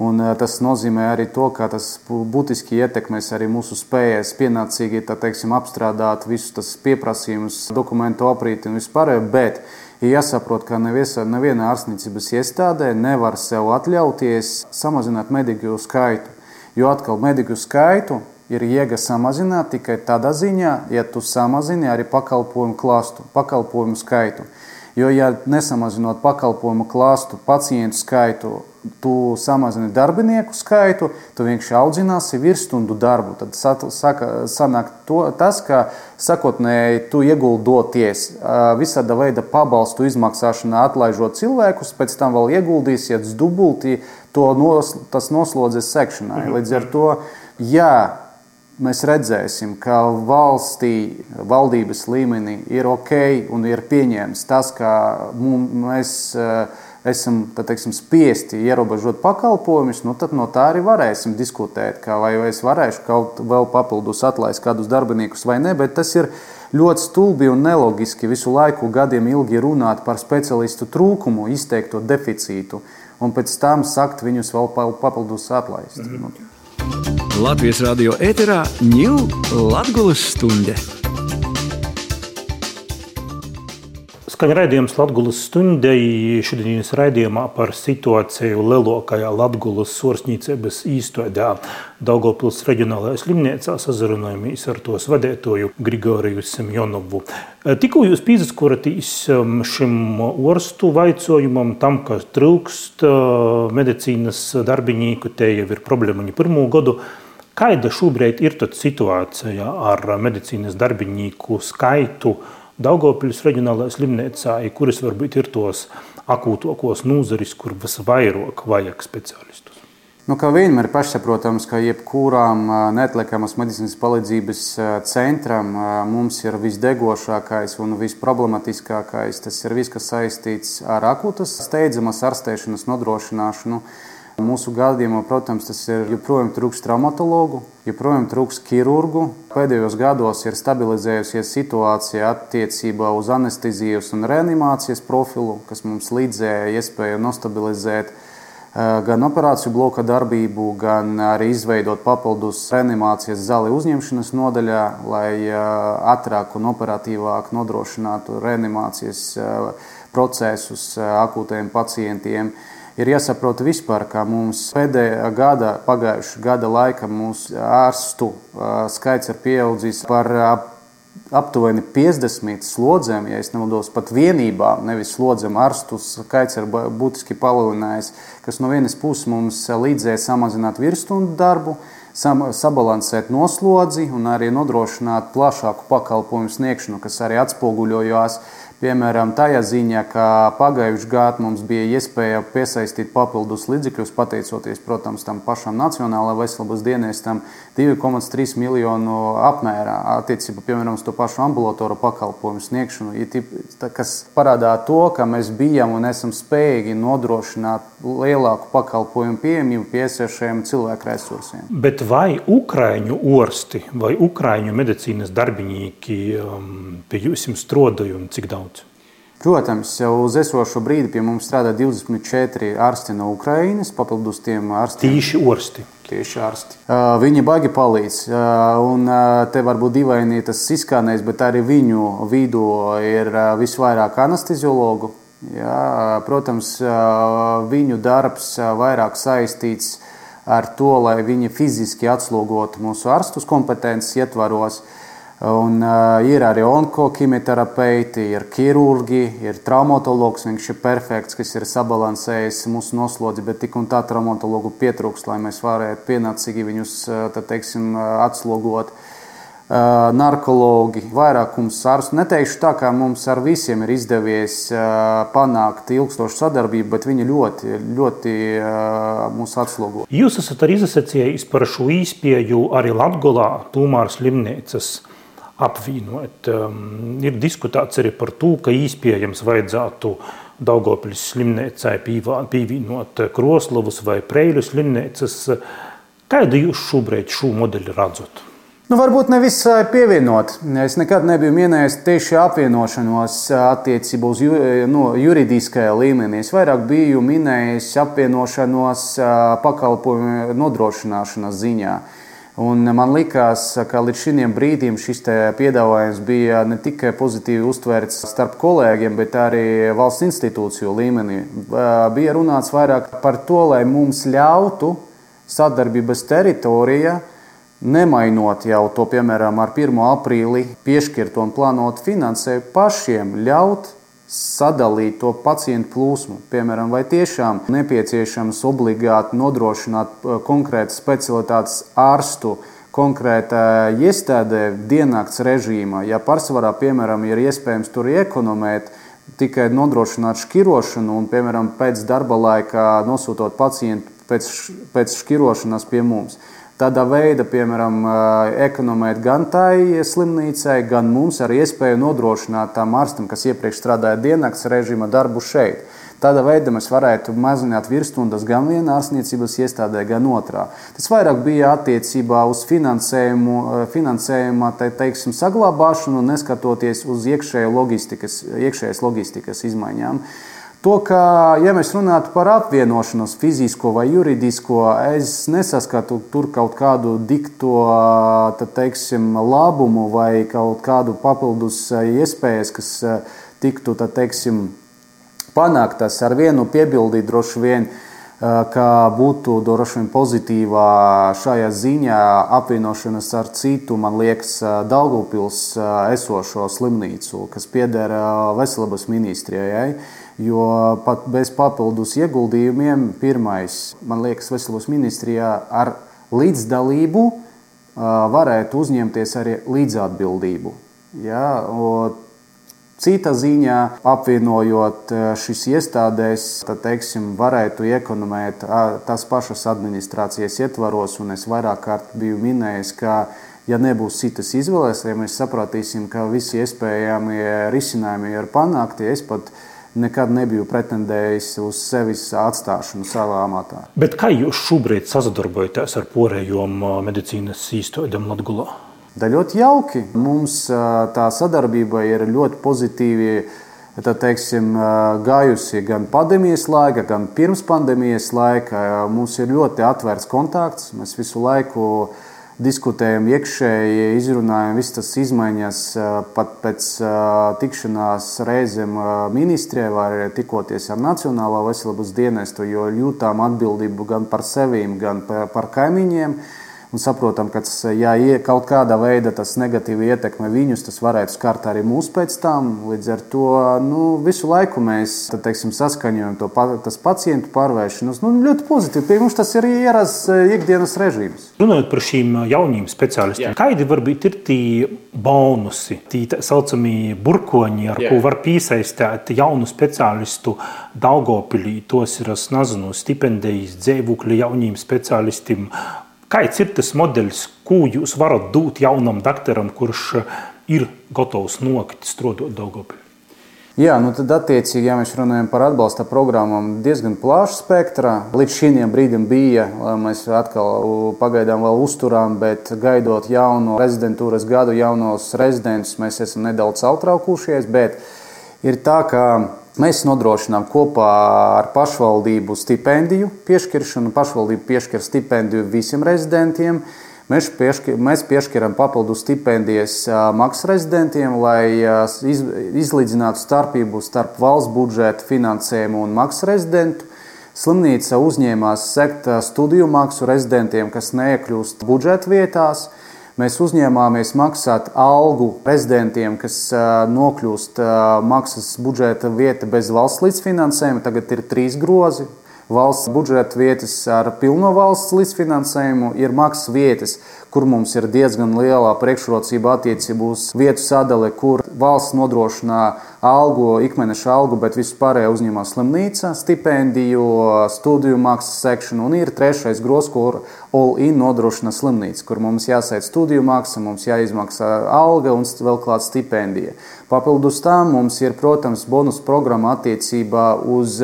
Speaker 4: Un, tas nozīmē arī to, ka tas būtiski ietekmēs arī mūsu spējas pienācīgi teiksim, apstrādāt visus tos pieprasījumus, dokumentu aprīti un vispārējo. Bet ir jāsaprot, ka neviena ārstniecības iestādē nevar sev atļauties samazināt mediku skaitu. Jo atkal mediku skaitu ir jēga samazināt tikai tādā ziņā, ja tu samazini arī pakalpojumu klāstu, pakalpojumu skaitu. Jo, ja nesamazinot pakalpojumu klāstu, pacientu skaitu, tu samazini darbinieku skaitu, tu vienkārši audzināsi virsstundu darbu. Tad saka, sanāk to, tas, ka sakotnēji tu ieguldoties visāda veida pabalstu izmaksāšanā, atlaižot cilvēkus, pēc tam vēl ieguldīsies dubultī to nos, noslodzes sekšanai. Mhm. Līdz ar to, jā, mēs redzēsim, ka valstī, valdības līmenī ir ok un ir pieņemts tas, ka mēs eh, esam teiksim, spiesti ierobežot pakalpojumus, nu, tad no tā arī varēsim diskutēt, kā vai es varēšu kaut vēl papildus atlaist kādus darbiniekus vai ne. Bet tas ir ļoti stulbi un neloģiski visu laiku gadiem ilgi runāt par speciālistu trūkumu, izteikto deficītu, un pēc tam sakt viņus vēl papildus atlaist. Mm -hmm.
Speaker 1: Latvijas radio ēterā ņūl Latgulas stunde.
Speaker 2: Skaņa raidījums Latvijas stundai šodienas raidījumā par situāciju lielākajā Latvijas sorsnīcības īstenībā Daugopils reģionālajā slimnīcā sazarunājamies ar tos vadētoju Grigoriju Semjonovu. Tikko jūs pīzaskoratīs um, šim orstu vaicojumam, tam, ka trūkst uh, medicīnas darbinieku, te jau ir problēma pirmo gadu. Kāda šobrīd ir situācija ar medicīnas darbinieku skaitu? Daugopils reģionālajā slimnīcā, kuras varbūt ir tos akūtokos nūzaris, kur visvairāk vajag speciālistus?
Speaker 4: Nu, kā vienmēr ir pašsaprotams, ka jebkurām neatliekamas medicīnas palīdzības centram mums ir visdegošākais un visproblematiskākais. Tas ir viss, kas saistīts ar akūtas steidzamas ārstēšanas nodrošināšanu. Mūsu gadījumā, protams, tas ir joprojām trūks traumatologu, joprojām trūks ķirurgu. Pēdējos gados ir stabilizējusies situācija attiecībā uz anestezijas un reanimācijas profilu, kas mums līdzēja iespēju nostabilizēt gan operāciju bloka darbību, gan arī izveidot papildus reanimācijas zāli uzņemšanas nodaļā, lai ātrāk un operatīvāk nodrošinātu reanimācijas procesus akūtajiem pacientiem ir jāsaprot vispār, ka mums pēdējā gada, pagājušā gada laika mūsu ārstu skaits ir pieaudzis par aptuveni 50 slodzēm, ja nemaldos, pat vienībām, nevis slodzēm, ārstu skaits ir būtiski palielinājies, kas no vienas puses mums līdzēja samazināt virsstundu darbu, sabalansēt noslodzi un arī nodrošināt plašāku pakalpojumu sniegšanu, kas arī atspoguļojās Piemēram, tajā ziņā, ka pagājušajā gadā mums bija iespēja piesaistīt papildus līdzekļus, pateicoties, protams, tam pašam Nacionālajai veselības dienestam, 2,3 miljonu apmērā attiecībā, piemēram, uz to pašu ambulatoru pakalpojumu sniegšanu, kas parādā to, ka mēs bijām un esam spējīgi nodrošināt lielāku pakalpojumu pieejamību piesiešiem cilvēku resursiem.
Speaker 2: Bet vai Ukraiņu orsti vai Ukraiņu medicīnas darbinieki um, pie jums strādāja un cik daudz?
Speaker 4: Protams, jau uz esošo brīdi pie mums strādā 24 ārsti no Ukrainas, papildus tiem ārstiem.
Speaker 2: Tīši orsti.
Speaker 4: tieši ārsti. Viņi baigi palīdz. Un te varbūt dīvaini tas izskanēs, bet arī viņu vidū ir visvairāk anesteziologu. Jā, protams, viņu darbs vairāk saistīts ar to, lai viņi fiziski atslogotu mūsu arstus kompetences ietvaros. Un, uh, ir arī onkokimoterapeiti, ir ķirurgi, ir traumatologs. Viņš ir perfekts, kas ir sabalansējis mūsu noslodzi, bet tik un tā traumatologu pietrūks, lai mēs varētu pienācīgi viņus tad, teiksim, atslogot. Uh, narkologi, vairākums ārstu. Neteikšu tā, kā mums ar visiem ir izdevies uh, panākt ilgstošu sadarbību, bet viņi ļoti, ļoti uh, mūs atslogo.
Speaker 2: Jūs esat arī izsacījis par šo īspēju arī Latgolā, Tūmāras slimnīcas apvienot. Um, ir diskutēts arī par to, ka iespējams vajadzētu Daugopļas slimnīcai pievienot Kroslavas vai Preiļu slimnīcas. Kādu jūs šobrīd šo modeli redzat?
Speaker 4: Nu, varbūt nevis pievienot. Es nekad nebiju minējis tieši apvienošanos attiecībā uz ju, no, juridiskajā līmenī. Es vairāk biju minējis apvienošanos pakalpojumu nodrošināšanas ziņā. Un man liekas, ka līdz šim brīdim šis piedāvājums bija ne tikai pozitīvi uztverts starp kolēģiem, bet arī valsts institūciju līmenī. Bija runāts vairāk par to, lai mums ļautu sadarbības teritorija, nemainot jau to, piemēram, ar 1. aprīli piešķirto un plānotu finansējumu, pašiem ļaut sadalīt to pacientu plūsmu. Piemēram, vai tiešām nepieciešams obligāti nodrošināt uh, konkrētas specialitātes ārstu konkrētā iestādē diennakts režīmā. Ja pārsvarā, piemēram, ir iespējams tur iekonomēt, tikai nodrošināt šķirošanu un, piemēram, pēc darba laika nosūtot pacientu pēc, pēc šķirošanas pie mums. Tādā veidā, piemēram, ekonomēt gan tai slimnīcai, gan mums ar iespēju nodrošināt tam ārstam, kas iepriekš strādāja diennakts režīma darbu šeit. Tādā veidā mēs varētu mazināt virsstundas gan vienā ārstniecības iestādē, gan otrā. Tas vairāk bija attiecībā uz finansējumu, finansējuma te, teiksim, saglabāšanu, neskatoties uz iekšējo logistikas, iekšējas logistikas izmaiņām. Uh, To, ka, ja mēs runātu par apvienošanos, fizisko vai juridisko, es nesaskatu tur kaut kādu dikto teiksim, labumu vai kaut kādu papildus iespējas, kas tiktu teiksim, panāktas. Ar vienu piebildīt droši vien ka būtu droši vien pozitīvā šajā ziņā apvienošanās ar citu, man liekas, Daugupils esošo slimnīcu, kas pieder veselības ministrijai. Jo pat bez papildus ieguldījumiem, pirmais, man liekas, Veselības ministrijā ar līdzdalību varētu uzņemties arī līdzatbildību. Ja? Cita ziņā, apvienojot šīs iestādēs, tad, teiksim, varētu iekonomēt tās pašas administrācijas ietvaros, un es vairāk kārt biju minējis, ka, ja nebūs citas izvēles, ja mēs sapratīsim, ka visi iespējamie risinājumi ir panākti, es pat nekad nebiju pretendējis uz sevis atstāšanu savā amatā.
Speaker 2: Bet kā jūs šobrīd sadarbojaties ar porējiem medicīnas īstenībām Latvijā?
Speaker 4: Da ļoti jauki. Mums tā sadarbība ir ļoti pozitīvi. Tad, teiksim, gājusi gan pandēmijas laika, gan pirms pandēmijas laika. Mums ir ļoti atvērts kontakts. Mēs visu laiku diskutējam iekšēji, izrunājam visas tas izmaiņas pat pēc tikšanās reizēm ministrijai vai tikoties ar Nacionālā veselības dienestu, jo jūtām atbildību gan par sevīm, gan par kaimiņiem un saprotam, ka tas, ja kaut kādā veidā tas negatīvi ietekmē viņus, tas varētu skart arī mūs pēc tam. Līdz ar to nu, visu laiku mēs tad, teiksim, saskaņojam to pacientu pārvēršanos. Nu, ļoti pozitīvi. Pie mums tas ir ierasts eh, ikdienas režīms.
Speaker 2: Runājot par šīm jauniem speciālistiem, kādi varbūt ir tie bonusi, tie tā saucamie burkoņi, ar Jā. ko var piesaistīt jaunu speciālistu Daugopilī? Tos ir, es nezinu, stipendijas, dzīvokļi jauniem speciālistiem Kāds ir tas modelis, ko jūs varat dot jaunam doktoram, kurš eh, ir gatavs nokt strādāt Daugopilī?
Speaker 4: Jā, nu tad attiecīgi, ja mēs runājam par atbalsta programmām, diezgan plaša spektra. Līdz šim brīdim bija, mēs atkal pagaidām vēl uzturām, bet gaidot jaunu rezidentūras gadu, jaunos rezidentus, mēs esam nedaudz autraukušies. Bet ir tā, ka Mēs nodrošinām kopā ar pašvaldību stipendiju piešķiršanu. Pašvaldība piešķir stipendiju visiem rezidentiem. Mēs, piešķir, mēs piešķiram papildu stipendijas maksas rezidentiem, lai iz, izlīdzinātu starpību starp valsts budžeta finansējumu un maksas rezidentu. Slimnīca uzņēmās sekt studiju maksu rezidentiem, kas neiekļūst budžeta vietās. Mēs uzņēmāmies maksāt algu rezidentiem, kas nokļūst maksas budžeta vieta bez valsts līdzfinansējuma. Tagad ir trīs grozi. Valsts budžeta vietas ar pilno valsts līdzfinansējumu ir maksas vietas, kur mums ir diezgan liela priekšrocība attiecībā uz vietu sadali, kur valsts nodrošina algu, ikmēneša algu, bet vispārējo uzņemās slimnīca, stipendiju, studiju maksas sekšanu. Un ir trešais grozs, kur all-in nodrošina slimnīca, kur mums jāsait studiju maksa, mums jāizmaksā alga un vēl kāda stipendija. Papildus tam mums ir, protams, bonus programma attiecībā uz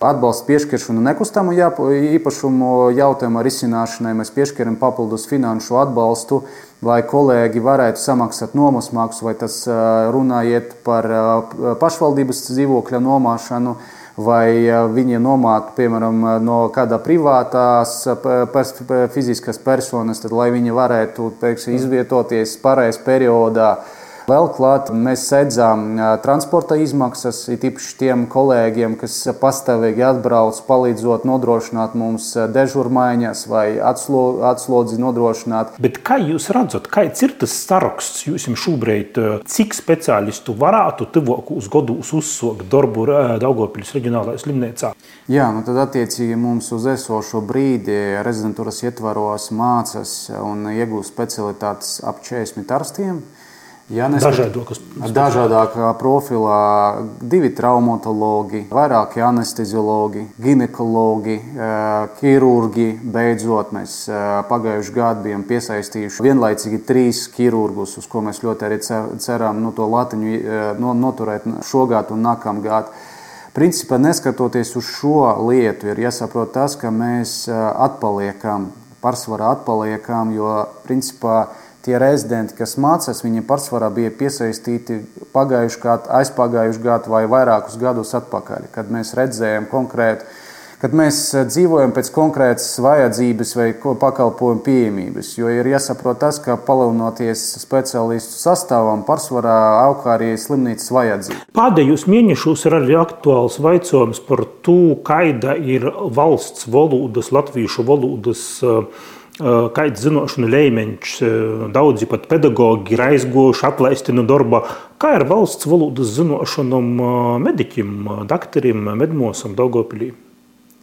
Speaker 4: atbalsta piešķiršanu nekustamo īpašumu jautājumu risināšanai. Mēs piešķiram papildus finanšu atbalstu, lai kolēģi varētu samaksāt nomas maksu, vai tas runājiet par pašvaldības dzīvokļa nomāšanu vai viņi nomātu, piemēram, no kāda privātās pers fiziskas personas, tad lai viņi varētu teiksim, izvietoties pareizā periodā Vēl klāt mēs sedzām transporta izmaksas, it īpaši tiem kolēģiem, kas pastāvīgi atbrauc, palīdzot nodrošināt mums dežurmaiņas vai atslodzi nodrošināt.
Speaker 2: Bet kā jūs redzat, kāds ir tas saraksts jums šobrīd, cik speciālistu varētu tuvākos gados uzsākt darbu Daugopils reģionālajā slimnīcā?
Speaker 4: Jā, nu tad attiecīgi mums uz esošo brīdi rezidentūras ietvaros mācās un iegūst specialitātes ap 40 arstiem.
Speaker 2: Ja Dažādokas,
Speaker 4: dažādākā profilā divi traumatologi, vairāki anesteziologi, ginekologi, ķirurgi. Beidzot, mēs pagājušajā gadā bijām piesaistījuši vienlaicīgi trīs ķirurgus, uz ko mēs ļoti arī ceram nu, to latiņu noturēt šogad un nākamgad. Principā, neskatoties uz šo lietu, ir jāsaprot tas, ka mēs atpaliekam, pārsvarā atpaliekam, jo principā tie rezidenti, kas mācās, viņi pārsvarā bija piesaistīti pagājušā gada, aizpagājušā gada vai vairākus gadus atpakaļ, kad mēs redzējām konkrēti. Kad mēs eh, dzīvojam pēc konkrētas vajadzības vai pakalpojumu pieejamības, jo ir jāsaprot tas, ka palielinoties speciālistu sastāvam, pārsvarā aug arī slimnīcas vajadzība.
Speaker 2: Pēdējos mēnešos ir arī aktuāls jautājums par to, kāda ir valsts valodas, latviešu valodas uh, kāds zināšanu līmenis, daudzi pat pedagoģi ir aizgojuši, atlaisti no darba. Kā ir valsts valodas zināšanām mediķim, doktoram, medmosam, Daugopilī?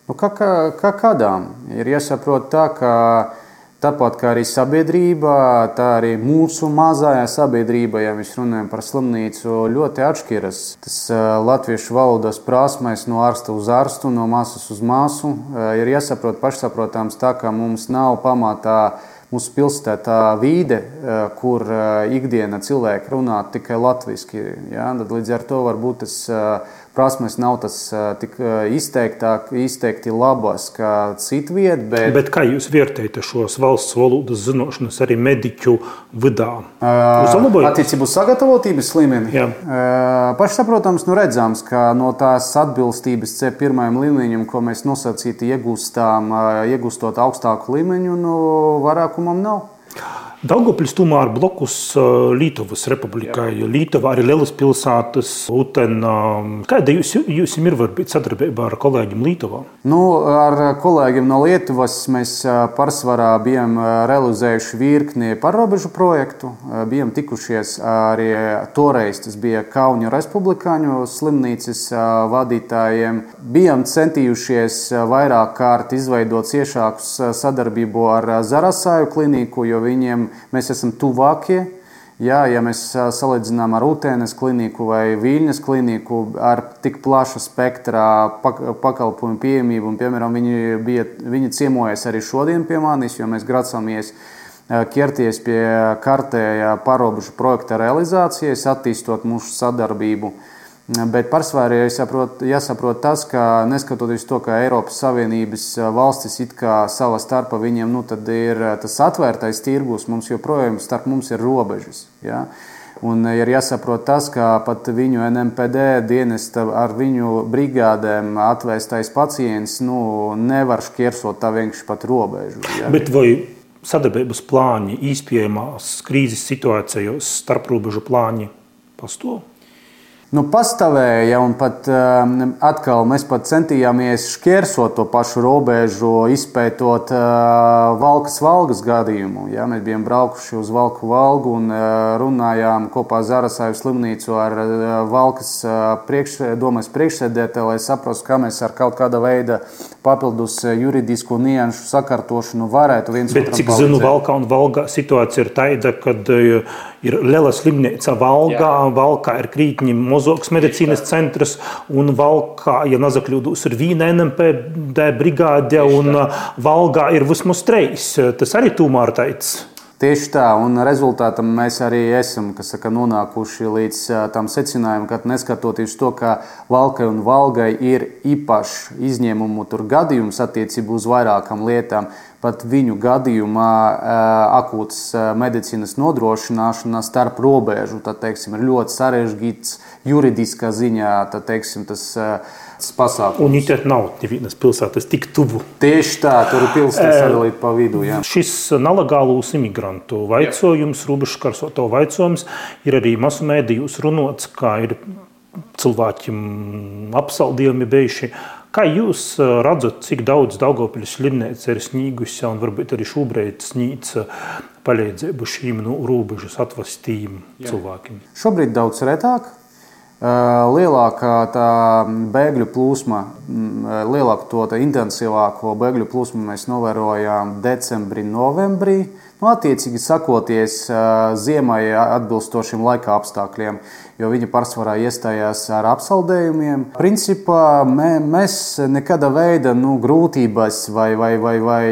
Speaker 4: Nu, kā, kā, kā kādām? Ir jāsaprot tā, ka Tāpat kā arī sabiedrība, tā arī mūsu mazajā sabiedrība, ja mēs runājam par slimnīcu, ļoti atšķiras. Tas latviešu valodas prasmēs no ārsta uz ārstu, no māsas uz māsu ir jāsaprot pašsaprotams tā, ka mums nav pamatā mūsu pilsētā vide, kur ikdiena cilvēki runā tikai latviešu. Ja? Līdz ar to varbūt tas prasmes nav tas tik izteiktāk, izteikti labas kā citviet.
Speaker 2: Bet... bet kā jūs vērtējat šos valsts valodas zināšanas arī mediķu vidā?
Speaker 4: Uzlabojot? Attiecībā uz sagatavotības līmeni. Jā. Pašsaprotams, nu redzams, ka no tās atbilstības C1 līmeņam, ko mēs nosacīti iegūstām, iegūstot augstāku līmeņu, nu vairākumam nav.
Speaker 2: Daugopils tomēr blokus Lietuvas republikai, jo Lietuva arī lielas pilsētas, Utena. Kāda jūs, jūs ir varbūt sadarbība ar kolēģiem Lietuvā?
Speaker 4: Nu, ar kolēģiem no Lietuvas mēs pārsvarā bijām realizējuši virkni pārrobežu projektu. Bijām tikušies arī toreiz, tas bija Kauņu republikāņu slimnīcas vadītājiem. Bijām centījušies vairāk kārt izveidot ciešāku sadarbību ar Zarasāju kliniku, jo viņiem mēs esam tuvākie. Jā, ja mēs salīdzinām ar Utēnas kliniku vai Viļņas kliniku ar tik plašu spektrā pakalpojumu pieejamību, un, piemēram, viņi, bija, viņi ciemojas arī šodien pie manis, jo mēs gracāmies ķerties pie kārtējā parobežu projekta realizācijas, attīstot mūsu sadarbību. Bet pārsvarā jāsaprot, jāsaprot tas, ka neskatoties to, ka Eiropas Savienības valstis it kā savā starpā viņiem nu, ir tas atvērtais tirgus, mums joprojām starp mums ir robežas. Ja? Un ir jāsaprot tas, ka pat viņu NMPD dienesta ar viņu brigādēm atvēstais pacients nu, nevar šķērsot tā vienkārši pat robežu.
Speaker 2: Ja? Bet vai sadarbības plāni īstenībās krīzes situācijās, starprobežu plāni pastāv?
Speaker 4: Nu, pastāvēja, un pat uh, atkal mēs pat centījāmies šķērsot to pašu robežu, izpētot uh, Valkas valgas gadījumu. Ja? Mēs bijām braukuši uz Valku valgu un uh, runājām kopā ar Zarasāju slimnīcu ar uh, Valkas uh, priekš, domas priekšsēdētāju, lai saprastu, kā mēs ar kaut kāda veida papildus juridisku nianšu sakārtošanu varētu viens
Speaker 2: otram palīdzēt. Cik zinu, Valkā un Valgā situācija ir tāda, kad uh, ir liela slimnīca Valgā, Jā. Valkā ir krītņi Mozokas medicīnas centrs un Valkā, ja nezakļūdus, ir viena NMPD brigāde un Valgā ir vismaz treis. Tas arī tūmār teicis.
Speaker 4: Tieši tā, un rezultātam mēs arī esam saka, nonākuši līdz tam secinājumam, ka neskatoties to, ka Valkai un Valgai ir īpašs izņēmumu gadījums attiecībā uz vairākām lietām, pat viņu gadījumā akūtas medicīnas nodrošināšana starp robežu teiksim, ir ļoti sarežģīts juridiskā ziņā. Tad, teiksim, tas, pasākums.
Speaker 2: Un it nav nevienas pilsētas tik tuvu.
Speaker 4: Tieši tā, tur ir pilsēta sadalīta pa vidu. Jā.
Speaker 2: Šis nelegālus imigrantu vaicojums, robežkarsoto vaicojums, ir arī masu mēdījos runots, kā ir cilvēkiem apsaldījumi bijuši. Kā jūs redzat, cik daudz Daugopļas slimnīca ir sniegusi un varbūt arī šobrīd sniedz palīdzību šīm nu, robežas atvastīm cilvēkiem?
Speaker 4: Šobrīd daudz retāk, Lielākā tā bēgļu plūsma, lielāku to intensīvāko bēgļu plūsmu mēs novērojām decembrī, novembrī. Nu, attiecīgi sakoties ziemai atbilstošiem laika apstākļiem, jo viņi pārsvarā iestājās ar apsaldējumiem. Principā mē, mēs nekāda veida nu, grūtības vai, vai, vai, vai,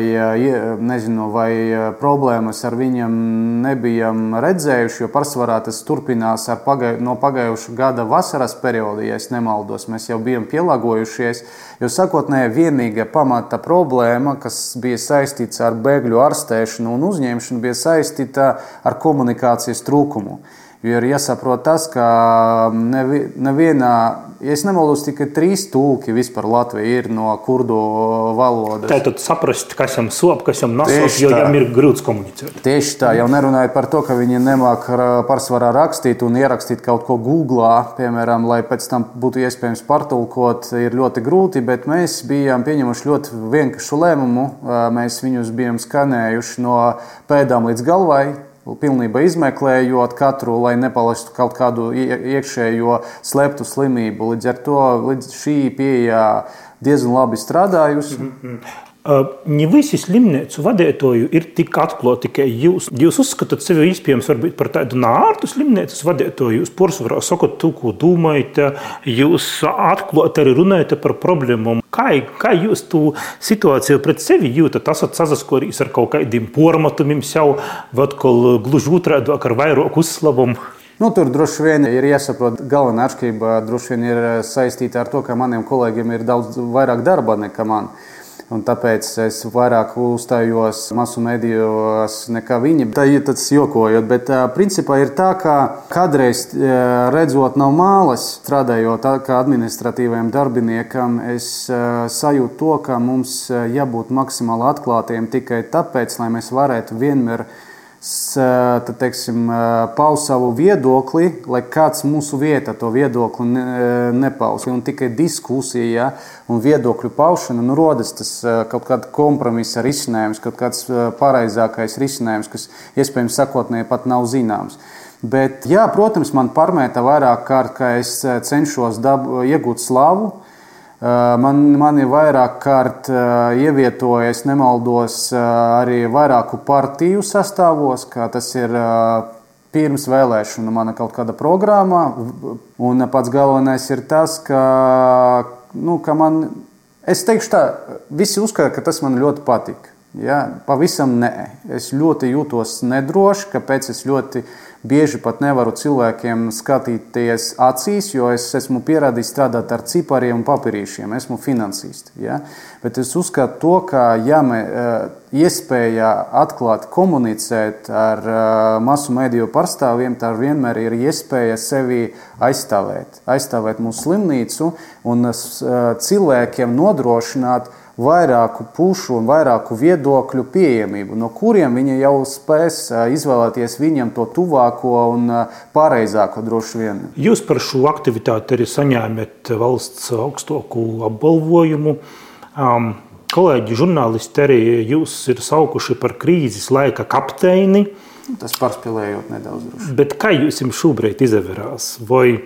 Speaker 4: nezinu, vai problēmas ar viņiem nebijam redzējuši, jo pārsvarā tas turpinās pagāju, no pagājušā gada vasaras perioda, ja nemaldos. Mēs jau bijām pielāgojušies, jo sakotnēji vienīgā pamata problēma, kas bija saistīta ar bēgļu ārstēšanu un saņemšana bija saistīta ar komunikācijas trūkumu. Jo ir jāsaprot tas, ka nevi, nevienā, ja es nemaldos, tikai trīs tūki vispār Latvijā ir no kurdu valodas.
Speaker 2: Tā tad saprast, kas viņam sop, kas viņam nesot, jo viņam ir grūts komunicēt.
Speaker 4: Tieši tā, jau nerunājot par to, ka viņi nemāk pārsvarā rakstīt un ierakstīt kaut ko Google, piemēram, lai pēc tam būtu iespējams pārtulkot, ir ļoti grūti, bet mēs bijām pieņemuši ļoti vienkāršu lēmumu. Mēs viņus bijām skanējuši no pēdām līdz galvai pilnībā izmeklējot katru, lai nepalastu kaut kādu iekšējo slēptu slimību. Līdz ar to līdz šī pieeja diezgan labi strādājusi. Mm -hmm.
Speaker 2: Ne visi slimnīcu vadītāji ir tik atklāti, tikai jūs. Jūs uzskatāt sevi iespējams par tādu nārtu slimnīcas vadītāju. Jūs porcelāna sakot to, ko domājat, jūs atklāti arī runājat par problēmām. Kā, kā jūs to situāciju pret sevi jūtat? Esat sasaskorījis ar kaut kādiem pormatumiem atkal gluži otrādi ar vairāku uzslavumu?
Speaker 4: Nu, tur droši vien ir jāsaprot, galvenā atšķirība droši vien ir saistīta ar to, ka maniem kolēģiem ir daudz vairāk darba nekā man. Un tāpēc es vairāk uzstājos masu medijos nekā viņi. Tā ir tas jokojot, bet principā ir tā, ka kādreiz redzot no mālas, strādājot kā administratīvajam darbiniekam, es sajūtu to, ka mums jābūt maksimāli atklātiem tikai tāpēc, lai mēs varētu vienmēr tad, teiksim, paust savu viedokli, lai kāds mūsu vietā to viedokli nepaus. Un tikai diskusija ja, un viedokļu paušana nu, rodas tas kaut kāds kompromisa risinājums, kaut kāds pareizākais risinājums, kas iespējams sakotnēji pat nav zināms. Bet, jā, protams, man pārmēta vairāk kārt, ka es cenšos dabu, iegūt slavu, Man, mani vairāk kārt ievietojas, nemaldos, arī vairāku partiju sastāvos, kā tas ir pirms vēlēšana mana kaut kāda programma. Un pats galvenais ir tas, ka, nu, ka man, es teikšu tā, visi uzskata, ka tas man ļoti patīk. Ja? Pavisam nē. Es ļoti jūtos nedroši, kāpēc es ļoti bieži pat nevaru cilvēkiem skatīties acīs, jo es esmu pierādījis strādāt ar cipariem un papīrīšiem. Esmu finansists. Ja? Bet es uzskatu, to, ka ja me, iespēja atklāt, komunicēt ar masu mediju pārstāvjiem, tā vienmēr ir iespēja sevi aizstāvēt, aizstāvēt mūsu slimnīcu un cilvēkiem nodrošināt vairāku pušu un vairāku viedokļu pieejamību, no kuriem viņi jau spēs izvēlēties viņam to tuvāko un pareizāko droši vien.
Speaker 2: Jūs par šo aktivitāti arī saņēmat valsts augstāko apbalvojumu. Um, kolēģi, žurnālisti arī jūs ir saukuši par krīzes laika kapteini.
Speaker 4: Tas pārspīlējot nedaudz. Droši.
Speaker 2: Bet kā jums šobrīd izvērās? Vai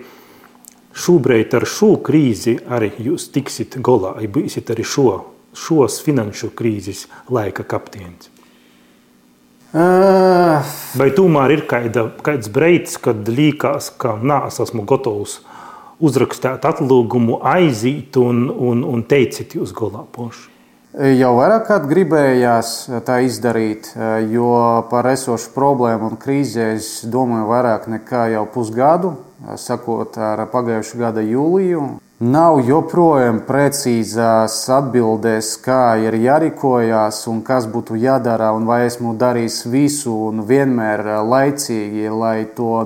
Speaker 2: šobrīd ar šo krīzi arī jūs tiksiet galā, vai būsiet arī šo šos finanšu krīzes laika kapteinis? Uh. Vai tomēr ir kāda, kāds brīdis, kad liekas, ka nē, es esmu gatavs uzrakstīt atlūgumu, aiziet un, un, un teicīt jūs galā pošu?
Speaker 4: Jau vairāk kārt gribējās tā izdarīt, jo par esošu problēmu un krīzi es domāju vairāk nekā jau pusgadu, sakot ar pagājušā gada jūliju. Nav joprojām precīzās atbildēs, kā ir jārīkojas un kas būtu jādara, un vai esmu darījis visu un vienmēr laicīgi, lai to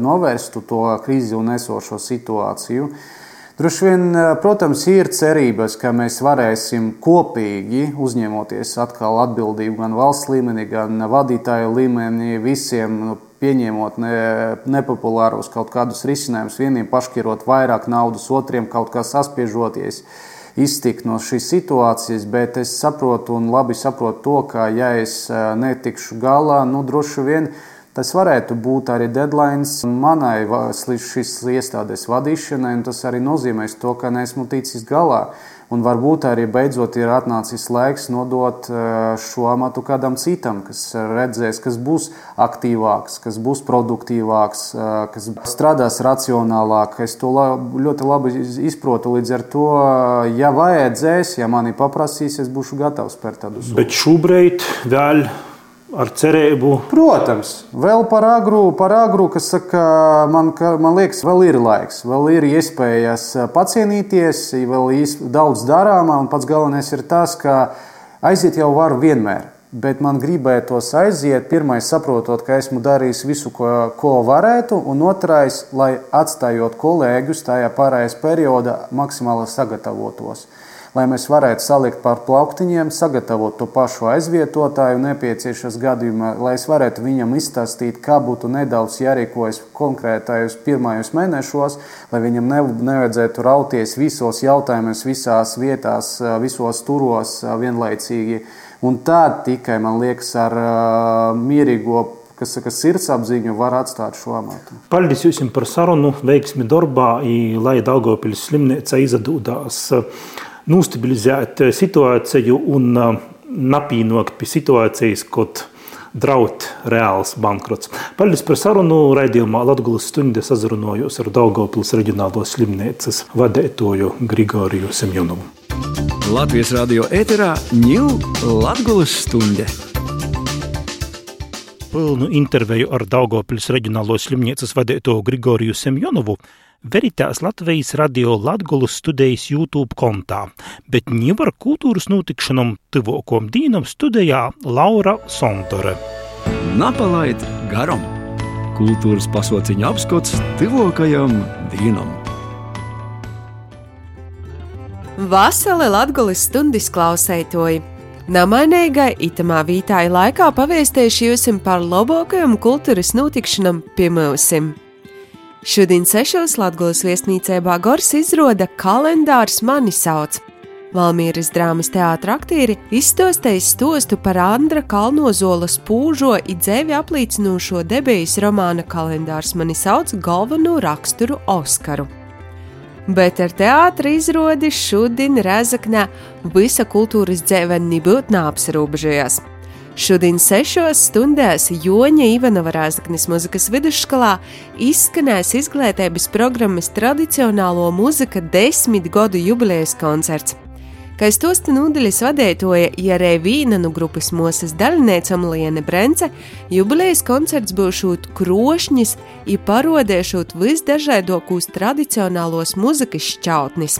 Speaker 4: novērstu, to krīzi un esošo situāciju. Droši vien, protams, ir cerības, ka mēs varēsim kopīgi uzņemoties atkal atbildību gan valsts līmenī, gan vadītāju līmenī visiem pieņemot ne, nepopulārus kaut kādus risinājumus, vieniem paškirot vairāk naudas, otriem kaut kā saspiežoties, iztikt no šīs situācijas, bet es saprotu un labi saprotu to, ka ja es eh, netikšu galā, nu droši vien tas varētu būt arī deadline manai šīs iestādes vadīšanai, un tas arī nozīmēs to, ka neesmu ticis galā. Un varbūt arī beidzot ir atnācis laiks nodot eh, šo amatu kādam citam, kas redzēs, kas būs aktīvāks, kas būs produktīvāks, eh, kas strādās racionālāk. Es to ļoti labi izprotu. Līdz ar to, ja vajadzēs, ja mani paprasīs, es būšu gatavs spērt tādu
Speaker 2: soli. Bet šobrīd vēl ar cerību.
Speaker 4: Protams, vēl par agru, par agru kas saka, man, man liekas, vēl ir laiks, vēl ir iespējas pacienīties, vēl ir daudz darāmā, pats galvenais ir tas, ka aiziet jau var vienmēr. Bet man gribētos aiziet, pirmais, saprotot, ka esmu darījis visu, ko, ko varētu, un otrais, lai atstājot kolēģus tajā pārējais periodā, maksimāli sagatavotos lai mēs varētu salikt pār plauktiņiem, sagatavot to pašu aizvietotāju nepieciešams gadījumā, lai es varētu viņam izstāstīt, kā būtu nedaudz jārīkojas konkrētajos pirmajos mēnešos, lai viņam ne, nevajadzētu rauties visos jautājumos, visās vietās, visos turos vienlaicīgi. Un tā tikai, man liekas, ar mierīgo kas saka, sirdsapziņu var atstāt šo amatu.
Speaker 2: Paldies jums par sarunu, veiksmi darbā, lai Daugopils slimnīca izdodās nostabilizēt situāciju un napīnokt pie situācijas, kad draud reāls bankrots. Paldies par sarunu raidījumā Latgulas stunde sazrunojos ar Daugavpils reģionālo slimnīcas vadētoju Grigoriju Semjonovu.
Speaker 1: Latvijas radio ēterā ņūl Latgulas stunde.
Speaker 2: Pilnu interviju ar Daugavpils reģionālo slimnīcas vadētoju Grigoriju Semjonovu Veritās Latvijas radio Latgulas studējas YouTube kontā, bet ņivar kultūras notikšanam tuvokom dīnam studējā Laura Sondore.
Speaker 1: Napalaid garam! Kultūras pasauciņa apskats tuvokajam dīnam!
Speaker 5: Vasali Latgulas stundis klausētoji! Namainīgai itamā vītāja laikā pavēstējuši jums par labākajam kultūras notikšanam pie mūsim. Šodien sešos Latvijas viesnīcībā Gors izrāda kalendārs mani sauc. Valmīras drāmas teātris aktieri izstostējis stostu par Andra Kalnozola spūžo idzēvi aplīcinošo debijas romāna kalendārs mani sauc galveno raksturu Oskaru. Bet ar teātris izrādi šodien Rezaknē visa kultūras dzēve nebūtu neapsarūbežojās. Šodien sešos stundās Joņa Ivanova Rāzaknis muzikas vidusskolā izskanēs izglītības programmas tradicionālo mūzika desmit gadu jubilejas koncerts. Kā stosta nūdeļas vadētoja Jarē Vīna no grupas Mosas daļniecam Liene Brence, jubilejas koncerts būšot krošņis i parodēšot visdažādākos tradicionālos muzikas šķautnis.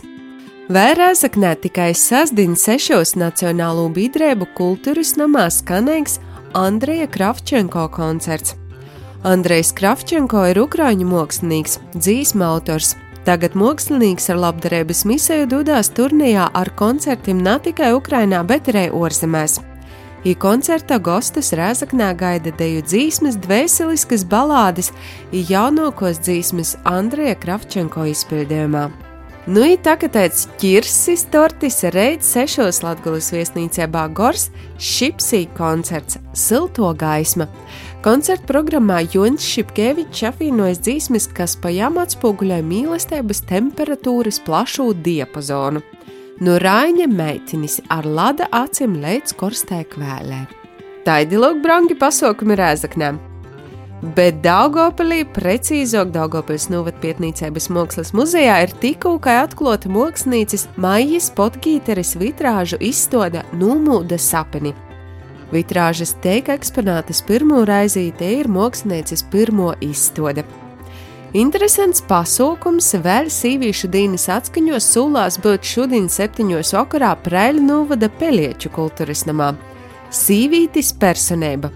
Speaker 5: Vērēzaknē tikai sasdien sešos nacionālo biedrību kultūras namā skanēgs Andreja Kravčenko koncerts. Andrejs Kravčenko ir ukrāņu mākslinieks, dzīsma autors. Tagad mākslinieks ar labdarības misiju dodas turnīrā ar koncertiem ne tikai Ukrainā, bet arī ārzemēs. I koncerta gostus Rēzaknē gaida deju dzīsmes, dvēseliskas balādes, jaunākos dzīsmes Andreja Kravčenko izpildījumā. Nu, ir tā, ka tāds ķirsis tortis reiz sešos Latgulas viesnīcē Bāgors, šipsī koncerts Silto gaisma. Koncerta programmā Junis Šipkevičs apvienojas dzīsmes, kas pa jām atspoguļoja mīlestības temperatūras plašu diapazonu. No Rāņa meitinis ar lada acīm līdz korstē kvēlē. Taidi lūk, brangi pasaukumi rēzaknēm. Bet Daugopilī, precīzāk Daugopils novatpietnīcības mākslas muzejā, ir tikko atklāta mākslinieci Maijas Potgīteres vitrāžu izstāde Numūda sapeni. Vitrāžas teika eksponātas pirmo reizi te ir mākslinieces pirmo izstāde. Interesants pasākums vēl sīvīšu dienas atskaņos sūlās būt šodien septiņos vakarā Preļu novada Pelieču kultūras namā. Sīvītis personība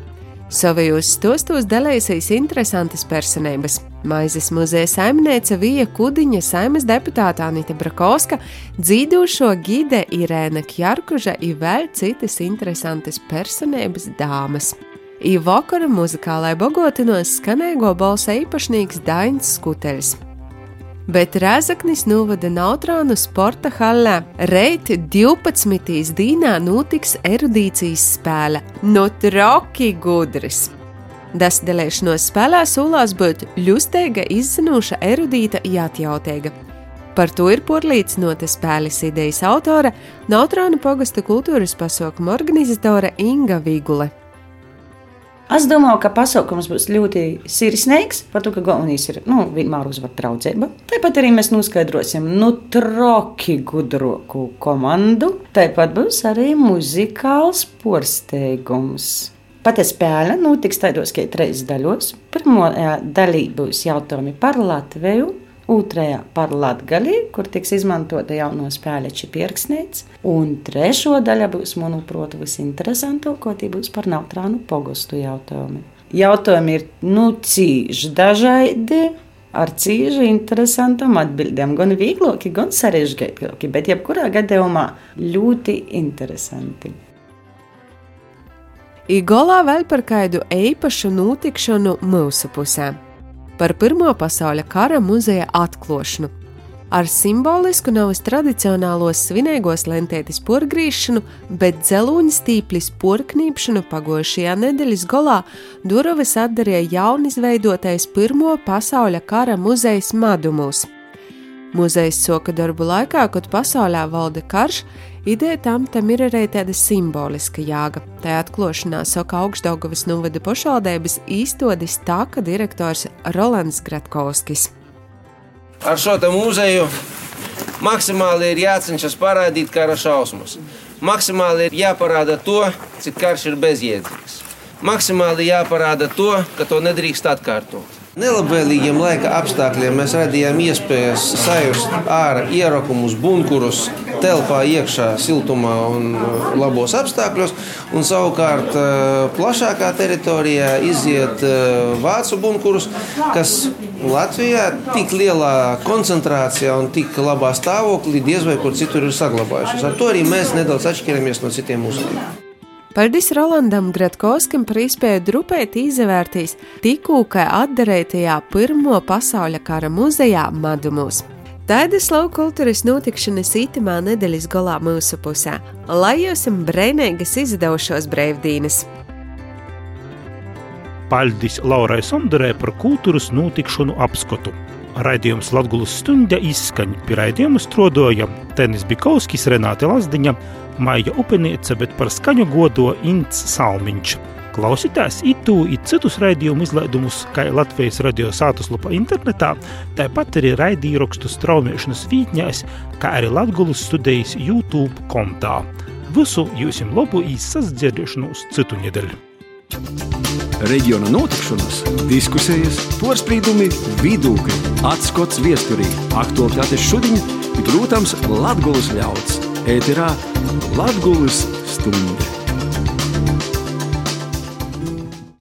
Speaker 5: Savajos stostos dalīsies interesantas personības. Maizes muzeja saimniece Vija Kudiņa, saimas deputāta Anita Brakovska, dzīvošo gide Irēna Kjarkuža un vēl citas interesantas personības dāmas. I vakara muzikālai bogotinos skanēgo balsa īpašnieks Dains Skuteļs bet Rēzaknis novada Nautrānu sporta hallē. Reit 12. dīnā notiks erudīcijas spēle no troki gudris. Dasdelēšanos spēlē solās būt ļusteiga, izzinoša, erudīta, jātjautēga. Par to ir porlīdzinota spēles idejas autore, Nautrāna pogasta kultūras pasaukuma organizatore Inga Vigule.
Speaker 6: Es domāju, ka pasākums būs ļoti sirsnīgs, par to, ka galvenais ir nu, vienmēr uzvar draudzība. Tāpat arī mēs noskaidrosim nu, troki gudroku komandu. Tāpat būs arī muzikāls porsteigums. Pati spēle notiks tādos kā trīs daļos. Pirmā daļā būs jautājumi par Latviju, otrajā par latgali, kur tiks izmantota jauno spēļu pirksnīca, un trešo daļa būs, manuprāt, visinteresantākā, tie būs par neutrānu pogostu jautājumi. Jautājumi ir nu cīži dažādi. Ar cīņu interesantām atbildēm, gan vieglāki, gan sarežģītāki, bet jebkurā gadījumā ļoti interesanti.
Speaker 5: Igolā vēl par kādu īpašu notikšanu mūsu pusē par Pirmā pasaules kara muzeja atklāšanu. Ar simbolisku nevis tradicionālos svinīgos lentētis porgrīšanu, bet dzelūņa stīplis porknīpšanu pagājušajā nedēļas galā durvis atdarīja jaunizveidotais Pirmā pasaules kara muzejs Madumus. Muzejs soka darbu laikā, kad pasaulē valda karš, Ideja tam, tam ir arī tāda simboliska jāga. Tā atklāšanā saka augstdaugavas novada pašvaldības īstodis tāka direktors Rolands Gratkovskis.
Speaker 7: Ar šo muzeju maksimāli ir jācenšas parādīt kara šausmas. Maksimāli ir jāparāda to, cik karš ir bezjēdzīgs. Maksimāli jāparāda to, ka to nedrīkst atkārtot. Nelabvēlīgiem laika apstākļiem mēs radījām iespējas sajust ārā ierakumus, bunkurus, telpā iekšā siltumā un uh, labos apstākļos, un savukārt uh, plašākā teritorijā iziet uh, vācu bunkurus, kas Latvijā tik lielā koncentrācijā un tik labā stāvoklī diez vai kur citur ir saglabājušies. Ar to arī mēs nedaudz atšķiramies no citiem uzņēmumiem.
Speaker 5: Paldies Rolandam Gratkovskim par iespēju drupēt izvērtīs tikko atdarētajā Pirmo pasaules kara muzejā Madumus. Tādas lauka kultūras notikšanas itamā nedēļas galā mūsu pusē, lai jums brīvīgas izdevušos brīvdienas!
Speaker 2: Paldies Laurai Sonderē par kultūras notikšanu apskatu. Raidījums Latvijas stunda izskaņa pie raidījuma strodoja Tenis Bikovskis, Renāte Lazdiņa, Maija Upenieca, bet par skaņu godo Ints Salmiņš. Klausītājs itu un citus raidījumu izlaidumus, kā Latvijas radio sātaslapa internetā, tāpat arī raidījumrakstu straumēšanas vītņās, kā arī Latgulas studijas YouTube kontā. Visu jums labu īsasdzirdēšanos citu nedēļu!
Speaker 1: Reģiona notikšanas, diskusijas, porcelāna, vidūkļi, atskats viesturī, aktuālitātes šodien, protams, Latvijas ļauds. Ēterā Latvijas stunde!